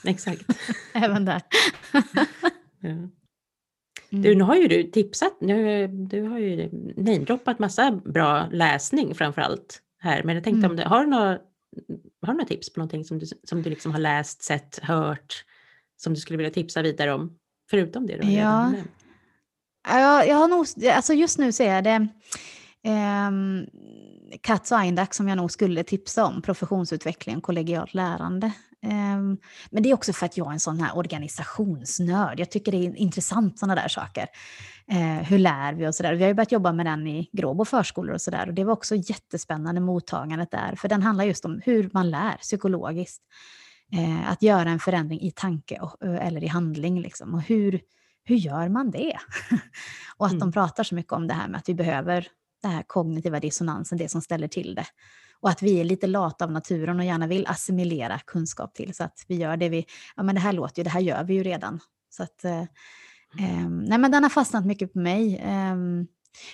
Exakt. även där. Ja. Mm. Du, nu har ju du tipsat, nu, du har ju namedroppat massa bra läsning framför allt här, men jag tänkte Mm. om det, har du några, har du några tips på någonting som du, som du liksom har läst, sett, hört, som du skulle vilja tipsa vidare om, förutom det du har Ja. redan nämnt? Ja, jag, har nog, alltså just nu så är det um, Katz och Eindak som jag nog skulle tipsa om, professionsutveckling och kollegialt lärande. Ehm, men det är också för att jag är en sån här organisationsnörd. Jag tycker det är intressant sådana där saker. Eh, hur lär vi oss? Vi har ju börjat jobba med den i Gråbo förskolor och sådär. Och det var också jättespännande mottagandet där. För den handlar just om hur man lär psykologiskt. Eh, att göra en förändring i tanke och, eller i handling. Liksom. Och hur, hur gör man det? och att de Mm. pratar så mycket om det här med att vi behöver den här kognitiva dissonansen, det som ställer till det. Och att vi är lite lata av naturen och gärna vill assimilera kunskap till. Så att vi gör det vi, ja men det här låter ju, det här gör vi ju redan. Så att, eh, ehm, nej men den har fastnat mycket på mig. Ehm,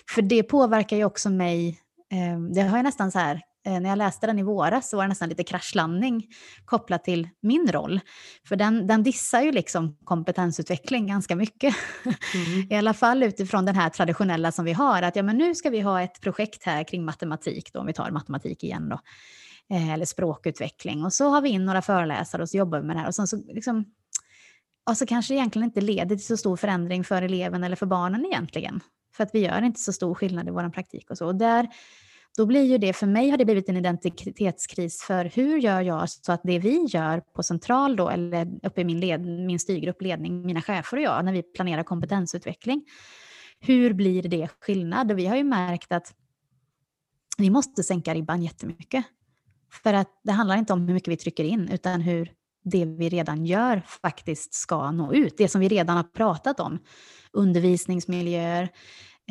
för det påverkar ju också mig, ehm, det har jag nästan så här, eh, när jag läste den i våras så var det nästan lite kraschlandning kopplat till min roll. För den, den dissar ju liksom kompetensutveckling ganska mycket. Mm. I alla fall utifrån den här traditionella som vi har, att ja, men nu ska vi ha ett projekt här kring matematik, då, om vi tar matematik igen då, eh, eller språkutveckling. Och så har vi in några föreläsare och så jobbar vi med det här. Och sen så, liksom, och så kanske det egentligen inte leder till så stor förändring för eleven eller för barnen egentligen. För att vi gör inte så stor skillnad i vår praktik och så. Och där, då blir ju det, för mig har det blivit en identitetskris för hur gör jag så att det vi gör på central då, eller uppe i min, led, min styrgrupp, ledning, mina chefer och jag, när vi planerar kompetensutveckling, hur blir det skillnad? Och vi har ju märkt att vi måste sänka ribban jättemycket. För att det handlar inte om hur mycket vi trycker in, utan hur det vi redan gör faktiskt ska nå ut. Det som vi redan har pratat om. Undervisningsmiljöer,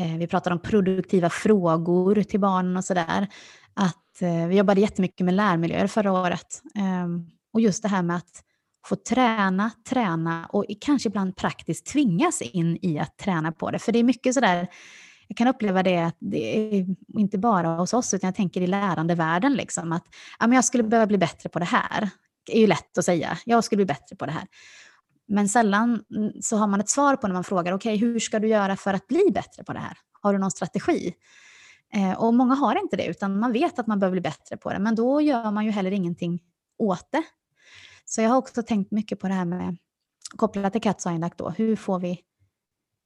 Eh, vi pratar om produktiva frågor till barnen och sådär. Att, eh, vi jobbade jättemycket med lärmiljöer förra året. Ehm, och just det här med att få träna, träna och kanske ibland praktiskt tvingas in i att träna på det. För det är mycket sådär, jag kan uppleva det, att det är inte bara hos oss, utan jag tänker i lärandevärlden, liksom, att ja, men jag skulle behöva bli bättre på det här. Det är ju lätt att säga, jag skulle bli bättre på det här. Men sällan mm, så har man ett svar på när man frågar, okej, okay, hur ska du göra för att bli bättre på det här? Har du någon strategi? Eh, och många har inte det, utan man vet att man behöver bli bättre på det, men då gör man ju heller ingenting åt det. Så jag har också tänkt mycket på det här med, kopplat till Cat då, hur får, vi,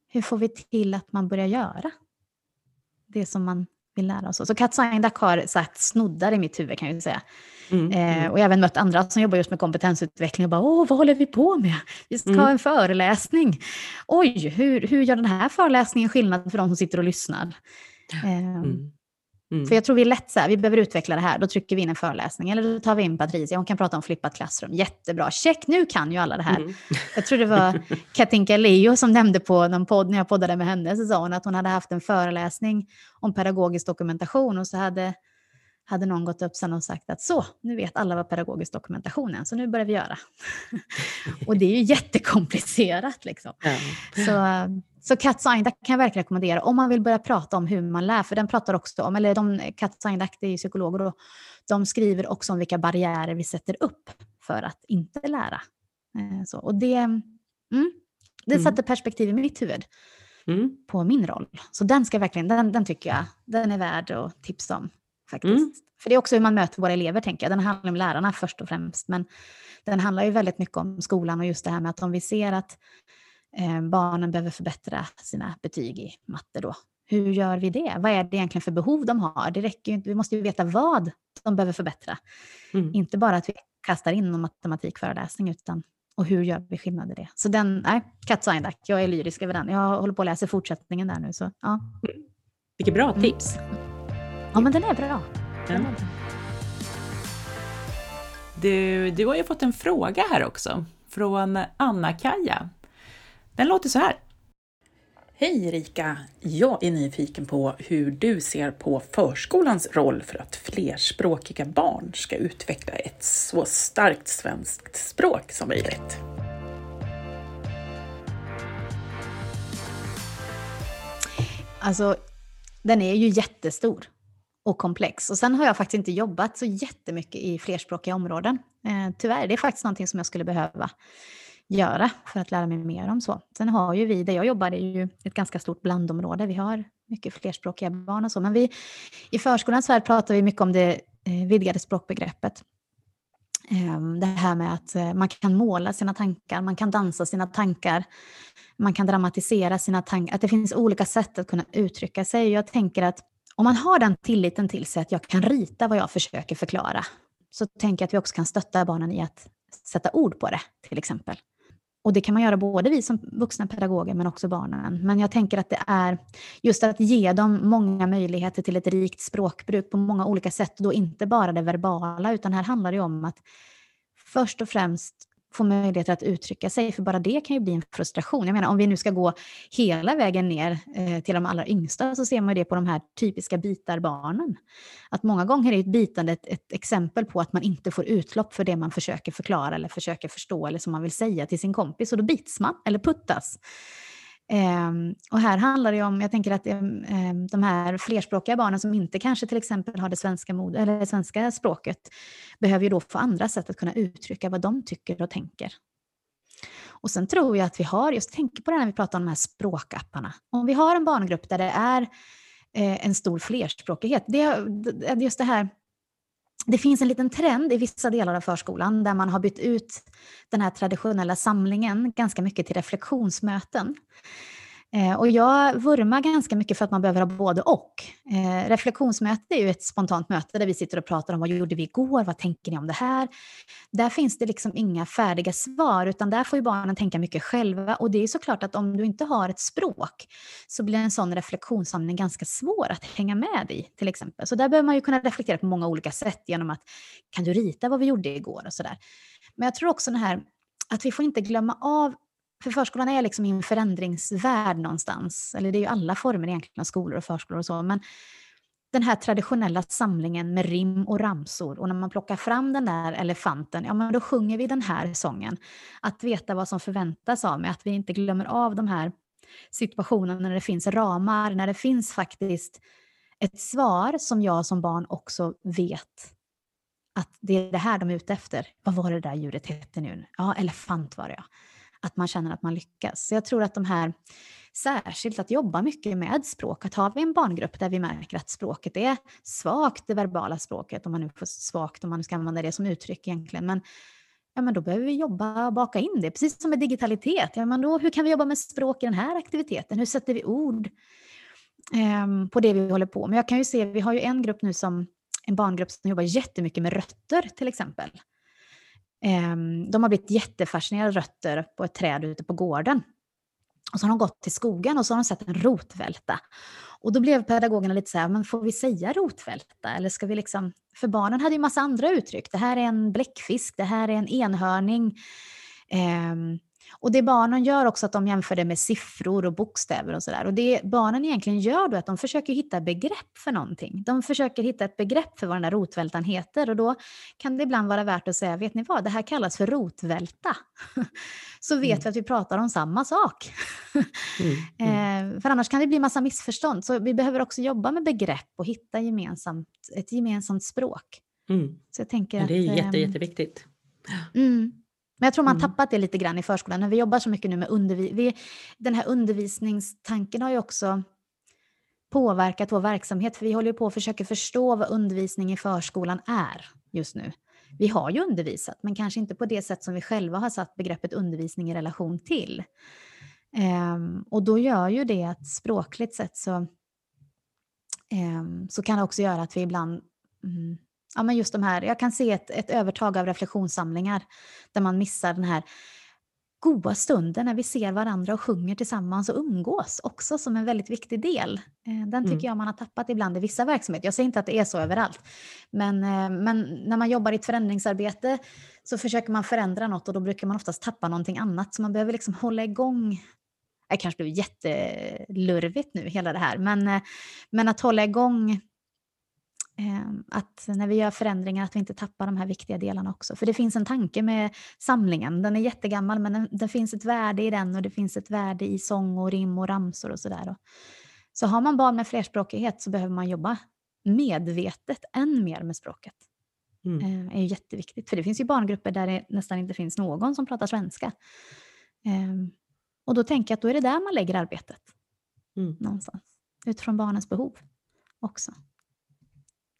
hur får vi till att man börjar göra det som man vill lära oss. Så Cat har satt snoddar i mitt huvud kan jag säga. Mm, eh, mm. och jag har även mött andra som jobbar just med kompetensutveckling och bara åh, vad håller vi på med? Vi ska mm. ha en föreläsning. Oj, hur, hur gör den här föreläsningen skillnad för de som sitter och lyssnar? Eh, Mm. För jag tror vi är lätt så här, vi behöver utveckla det här, då trycker vi in en föreläsning. Eller då tar vi in Patricia, hon kan prata om flippat klassrum. Jättebra, check, nu kan ju alla det här. Mm. Jag tror det var Katinka Leo som nämnde på någon podd, när jag poddade med henne, så sa hon att hon hade haft en föreläsning om pedagogisk dokumentation och så hade, hade någon gått upp sen och sagt att så, nu vet alla vad pedagogisk dokumentation är, så nu börjar vi göra. och det är ju jättekomplicerat liksom. Ja. Så, så Cat Sign kan jag verkligen rekommendera om man vill börja prata om hur man lär, för den pratar också om, eller de, Cat Sign det är ju psykologer och de skriver också om vilka barriärer vi sätter upp för att inte lära. Eh, så, och det, mm, det mm. sätter perspektiv i mitt huvud mm. på min roll. Så den ska verkligen, den, den tycker jag, den är värd att tipsa om faktiskt. Mm. För det är också hur man möter våra elever, tänker jag. Den handlar om lärarna först och främst, men den handlar ju väldigt mycket om skolan och just det här med att om vi ser att eh, barnen behöver förbättra sina betyg i matte då. Hur gör vi det? Vad är det egentligen för behov de har? Det räcker inte, vi måste ju veta vad de behöver förbättra. Mm. Inte bara att vi kastar in någon matematikföreläsning, utan och hur gör vi skillnad i det? Så den, nej, Cat Signac, jag är lyrisk över den. Jag håller på att läsa fortsättningen där nu. Så, ja. Mm. Vilket bra tips. Ja, men den är bra. Den är bra. Du, du har ju fått en fråga här också, från Anna-Kaja. Den låter så här. Hej Erika! Jag är nyfiken på hur du ser på förskolans roll för att flerspråkiga barn ska utveckla ett så starkt svenskt språk som möjligt. Alltså, den är ju jättestor och komplex. Och sen har jag faktiskt inte jobbat så jättemycket i flerspråkiga områden. Eh, tyvärr, det är faktiskt någonting som jag skulle behöva göra för att lära mig mer om så. Sen har ju vi, där jag jobbar, det är ju ett ganska stort blandområde. Vi har mycket flerspråkiga barn och så. Men vi, i förskolans värld pratar vi mycket om det eh, vidgade språkbegreppet. Ehm, det här med att eh, man kan måla sina tankar, man kan dansa sina tankar, man kan dramatisera sina tankar. Att det finns olika sätt att kunna uttrycka sig. Jag tänker att om man har den tilliten till sig att jag kan rita vad jag försöker förklara, så tänker jag att vi också kan stötta barnen i att sätta ord på det, till exempel. Och det kan man göra både vi som vuxna pedagoger men också barnen. Men jag tänker att det är just att ge dem många möjligheter till ett rikt språkbruk på många olika sätt. Då inte bara det verbala utan här handlar det om att först och främst få möjligheter att uttrycka sig, för bara det kan ju bli en frustration. Jag menar om vi nu ska gå hela vägen ner eh, till de allra yngsta så ser man det på de här typiska bitarbarnen. Att många gånger är ett bitande ett, ett, exempel på att man inte får utlopp för det man försöker förklara eller försöker förstå eller som man vill säga till sin kompis och då bits man eller puttas. Ehm, och här handlar det om, jag tänker att ehm, ehm, de här flerspråkiga barnen som inte kanske till exempel har det svenska, mod, eller det svenska språket behöver ju då få andra sätt att kunna uttrycka vad de tycker och tänker. Och sen tror jag att vi har, just tänker på det när vi pratar om de här språkapparna. Om vi har en barngrupp där det är eh, en stor flerspråkighet, det, just det här det finns en liten trend i vissa delar av förskolan där man har bytt ut den här traditionella samlingen ganska mycket till reflektionsmöten. Eh, och jag vurmar ganska mycket för att man behöver ha både och. Eh, reflektionsmöte är ju ett spontant möte där vi sitter och pratar om vad gjorde vi igår, vad tänker ni om det här? Där finns det liksom inga färdiga svar, utan där får ju barnen tänka mycket själva. Och det är såklart att om du inte har ett språk så blir en sån reflektionssamling ganska svår att hänga med i, till exempel. Så där behöver man ju kunna reflektera på många olika sätt genom att, kan du rita vad vi gjorde igår och sådär. Men jag tror också den här att vi får inte glömma av för förskolan är liksom i en förändringsvärld någonstans. Eller det är ju alla former egentligen av skolor och förskolor och så. Men den här traditionella samlingen med rim och ramsor. Och när man plockar fram den där elefanten, ja men då sjunger vi den här sången. Att veta vad som förväntas av mig, att vi inte glömmer av de här situationerna när det finns ramar, när det finns faktiskt ett svar som jag som barn också vet att det är det här de är ute efter. Vad var det där djuret hette nu? Ja, elefant var det ja att man känner att man lyckas. Så jag tror att de här, särskilt att jobba mycket med språk, att har vi en barngrupp där vi märker att språket är svagt, det verbala språket, om man nu får svagt, om man ska använda det som uttryck egentligen, men ja, men då behöver vi jobba och baka in det, precis som med digitalitet. Ja, men då, hur kan vi jobba med språk i den här aktiviteten? Hur sätter vi ord eh, på det vi håller på med? Jag kan ju se, vi har ju en grupp nu som en barngrupp som jobbar jättemycket med rötter till exempel. Eh, de har blivit jättefascinerade rötter på ett träd ute på gården. Och så har de gått till skogen och så har de sett en rotvälta. Och då blev pedagogerna lite så här, men får vi säga rotvälta? Eller ska vi liksom... För barnen hade ju massa andra uttryck. Det här är en bläckfisk, det här är en enhörning. Um, och det barnen gör också att de jämför det med siffror och bokstäver och sådär. Och det barnen egentligen gör då är att de försöker hitta begrepp för någonting. De försöker hitta ett begrepp för vad den där rotvältan heter och då kan det ibland vara värt att säga, vet ni vad, det här kallas för rotvälta. Så vet mm. vi att vi pratar om samma sak. mm. Mm. Eh, för annars kan det bli massa missförstånd. Så vi behöver också jobba med begrepp och hitta gemensamt, ett gemensamt språk. Mm. Så jag tänker Men det är att, jätte, ehm, jätteviktigt. Mm. Men jag tror man mm. tappat det lite grann i förskolan. När vi jobbar så mycket nu med undervisning. Den här undervisningstanken har ju också påverkat vår verksamhet. För vi håller på att försöka förstå vad undervisning i förskolan är just nu. Vi har ju undervisat, men kanske inte på det sätt som vi själva har satt begreppet undervisning i relation till. Um, och då gör ju det att språkligt sett så, um, så kan det också göra att vi ibland um, ja, men just de här, jag kan se ett, ett övertag av reflektionssamlingar där man missar den här goda stunden när vi ser varandra och sjunger tillsammans och umgås också som en väldigt viktig del. Eh, den tycker mm. jag man har tappat ibland i vissa verksamheter. Jag säger inte att det är så överallt. Men, eh, men när man jobbar i ett förändringsarbete så försöker man förändra något och då brukar man oftast tappa någonting annat. Så man behöver liksom hålla igång det kanske blev jättelurvigt nu hela det här, men, eh, men att hålla igång att när vi gör förändringar att vi inte tappar de här viktiga delarna också. För det finns en tanke med samlingen. Den är jättegammal men det finns ett värde i den och det finns ett värde i sång och rim och ramsor och sådär. Så har man barn med flerspråkighet så behöver man jobba medvetet än mer med språket. Mm. Det ehm, är jätteviktigt. För det finns ju barngrupper där det nästan inte finns någon som pratar svenska. Ehm, och då tänker jag att då är det där man lägger arbetet. Mm. Någonstans. Utifrån barnens behov också.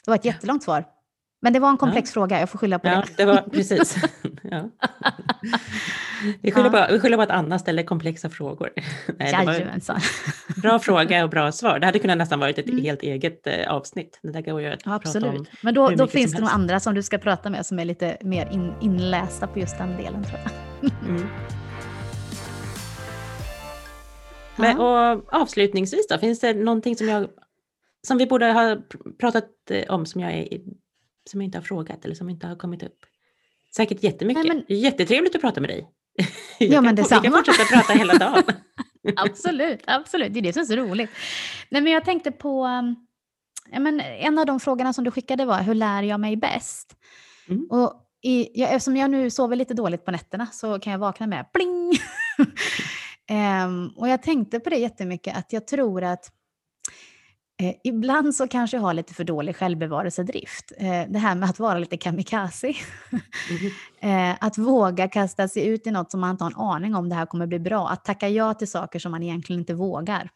Det var ett jättelångt svar. Men det var en komplex ja. fråga, jag får skylla på ja, det. det var, precis. Ja. Vi, skyller ja. på, vi skyller på att Anna ställer komplexa frågor. Nej, Jajamensan. Bra fråga och bra svar. Det hade kunnat nästan varit ett mm. helt eget eh, avsnitt. Det där går ju att ja, Absolut. Om Men då, då finns det nog andra som du ska prata med som är lite mer in, inlästa på just den delen tror jag. Mm. Men, och avslutningsvis då, finns det någonting som jag som vi borde ha pratat eh, om som jag, är, som jag inte har frågat eller som inte har kommit upp. Säkert jättemycket. Nej, men... Jättetrevligt att prata med dig. ja, men detsamma. Vi kan fortsätta prata hela dagen. absolut, absolut. Det är det som är så roligt. Nej, men jag tänkte på, um, ja, men en av de frågorna som du skickade var, hur lär jag mig bäst? Mm. Och i, ja, eftersom jag nu sover lite dåligt på nätterna så kan jag vakna med pling. um, och jag tänkte på det jättemycket, att jag tror att Eh, ibland så kanske jag har lite för dålig självbevarelsedrift. Eh, det här med att vara lite kamikaze. Mm. eh, att våga kasta sig ut i något som man inte har en aning om det här kommer bli bra. Att tacka ja till saker som man egentligen inte vågar.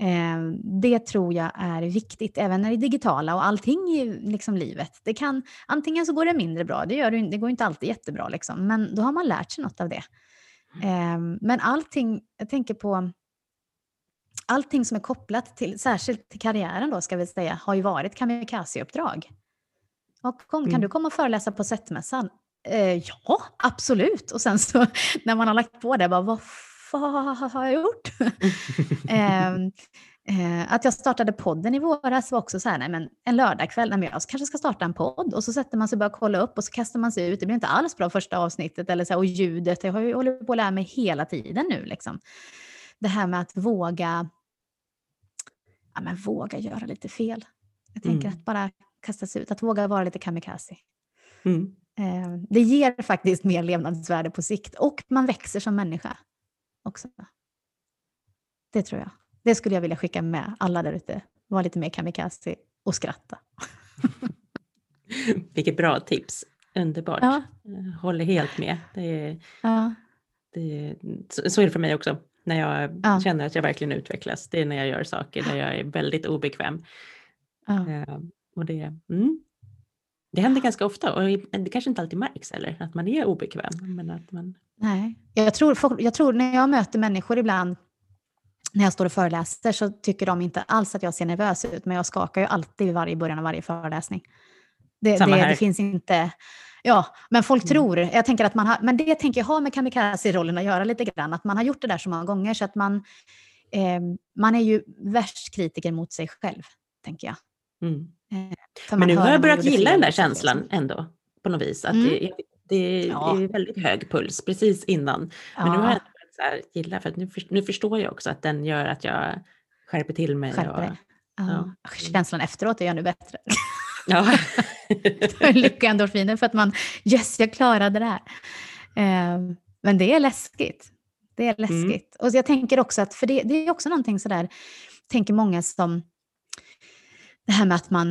Eh, det tror jag är viktigt, även när det är digitala och allting i liksom, livet. Det kan, antingen så går det mindre bra, det, gör det, det går inte alltid jättebra, liksom, men då har man lärt sig något av det. Mm. Eh, men allting, jag tänker på allting som är kopplat till, särskilt till karriären då ska vi säga, har ju varit kamikaze-uppdrag. Kom, mm. Kan du komma och föreläsa på SET-mässan? Eh, ja, absolut. Och sen så när man har lagt på det, bara, vad fan har jag gjort? eh, eh, att jag startade podden i våras var också så här, nej men en lördagkväll, nej men jag kanske ska starta en podd. Och så sätter man sig och börjar kolla upp och så kastar man sig ut. Det blir inte alls bra första avsnittet. Eller så här, och ljudet, jag har ju hållit på att lära mig hela tiden nu. Liksom det här med att våga, ja, men våga göra lite fel. Jag tänker mm. att bara kasta sig ut, att våga vara lite kamikaze. Mm. Eh, det ger faktiskt mer levnadsvärde på sikt och man växer som människa också. Det tror jag. Det skulle jag vilja skicka med alla där ute. Var lite mer kamikaze och skratta. Vilket bra tips. Underbart. Ja. Håller helt med. Det är, ja. det, så är det för mig också. När jag ja. känner att jag verkligen utvecklas. Det är när jag gör saker där jag är väldigt obekväm. Ja. Eh, och det, mm, det händer ganska ofta och det kanske inte alltid märks heller att man är obekväm. Men att man... Nej, jag tror, jag tror när jag möter människor ibland när jag står och föreläser så tycker de inte alls att jag ser nervös ut, men jag skakar ju alltid i varje början av varje föreläsning. Det, det, det finns inte... Ja, men folk mm. tror, jag tänker att man har, men det tänker jag har med kamikaze-rollen att göra lite grann, att man har gjort det där så många gånger så att man, eh, man är ju värst kritiker mot sig själv, tänker jag. Mm. Eh, men nu har jag börjat gilla den där känslan ändå, på något vis, att mm. det, det ja. är väldigt hög puls precis innan. Men ja. nu har jag så här, gilla, för nu, nu förstår jag också att den gör att jag skärper till mig. Skärper och. Ja. Känslan efteråt är ännu bättre. Ja. Lyckoendorfiner för att man, yes, jag klarade det här. Eh, men det är läskigt. Det är mm. läskigt. Mm. Och jag tänker också att, för det, det är också någonting sådär, tänker många som, det här med att man,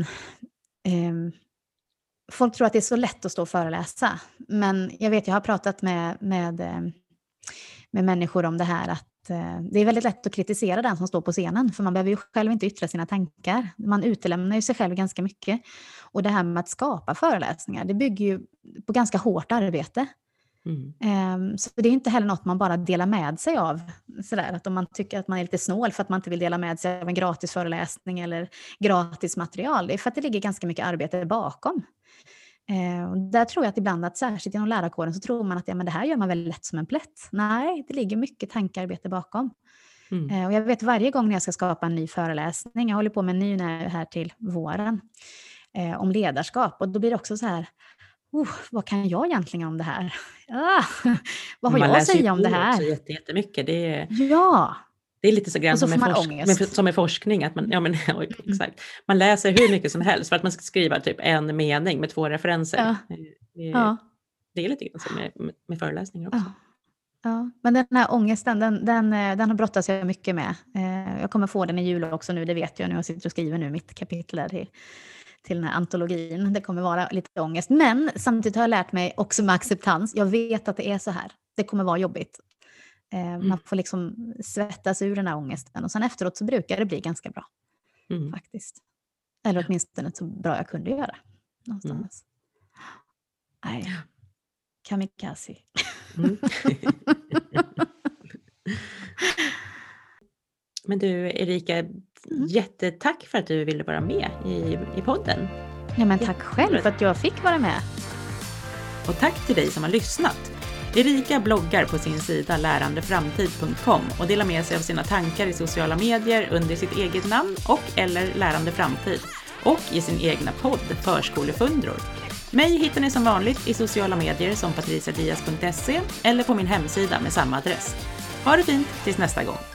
eh, folk tror att det är så lätt att stå och föreläsa. Men jag vet, jag har pratat med, med eh, med människor om det här att det är väldigt lätt att kritisera den som står på scenen, för man behöver ju själv inte yttra sina tankar. Man utelämnar ju sig själv ganska mycket. Och det här med att skapa föreläsningar, det bygger ju på ganska hårt arbete. Mm. Um, så det är inte heller något man bara delar med sig av. Sådär, att om man tycker att man är lite snål för att man inte vill dela med sig av en gratis föreläsning eller gratis material, det är för att det ligger ganska mycket arbete bakom. Eh, där tror jag att ibland att särskilt inom lärarkåren så tror man att ja, men det här gör man väl lätt som en plätt. Nej, det ligger mycket tankearbete bakom. Mm. Eh, och jag vet varje gång när jag ska skapa en ny föreläsning, jag håller på med en ny här till våren, eh, om ledarskap och då blir det också så här, oh, vad kan jag egentligen om det här? Ah, vad har man jag att säga om det här? Man läser jättemycket. Det är... Ja, det är lite så grann så som, med forsk som med forskning, att man, ja, men, oj, mm. exakt. man läser hur mycket som helst för att man ska skriva typ en mening med två referenser. Ja. Det, ja. det är lite grann som med, med föreläsningar också. Ja. Ja, men den här ångesten, den, den, eh, den brottas jag mycket med. Eh, jag kommer få den i jul också nu, det vet jag nu. Jag sitter och skriver nu mitt kapitel där till, till den här antologin. Det kommer vara lite ångest. Men samtidigt har jag lärt mig också med acceptans. Jag vet att det är så här. Det kommer vara jobbigt. Eh, mm. Man får liksom svettas ur den här ångesten och sen efteråt så brukar det bli ganska bra. Mm. Faktiskt. Eller åtminstone så bra jag kunde göra. Någonstans. Mm. Nej. Kamikaze. Mm. Men du Erika, mm. jättetack för att du ville vara med i, i podden. Ja, men tack själv för att jag fick vara med. Och tack till dig som har lyssnat. Erika bloggar på sin sida lärandeframtid.com och delar med sig av sina tankar i sociala medier under sitt eget namn och eller Lärande Framtid och i sin egna podd Förskolefundror. Mig hittar ni som vanligt i sociala medier som patriciadias.se eller på min hemsida med samma adress. Ha det fint tills nästa gång!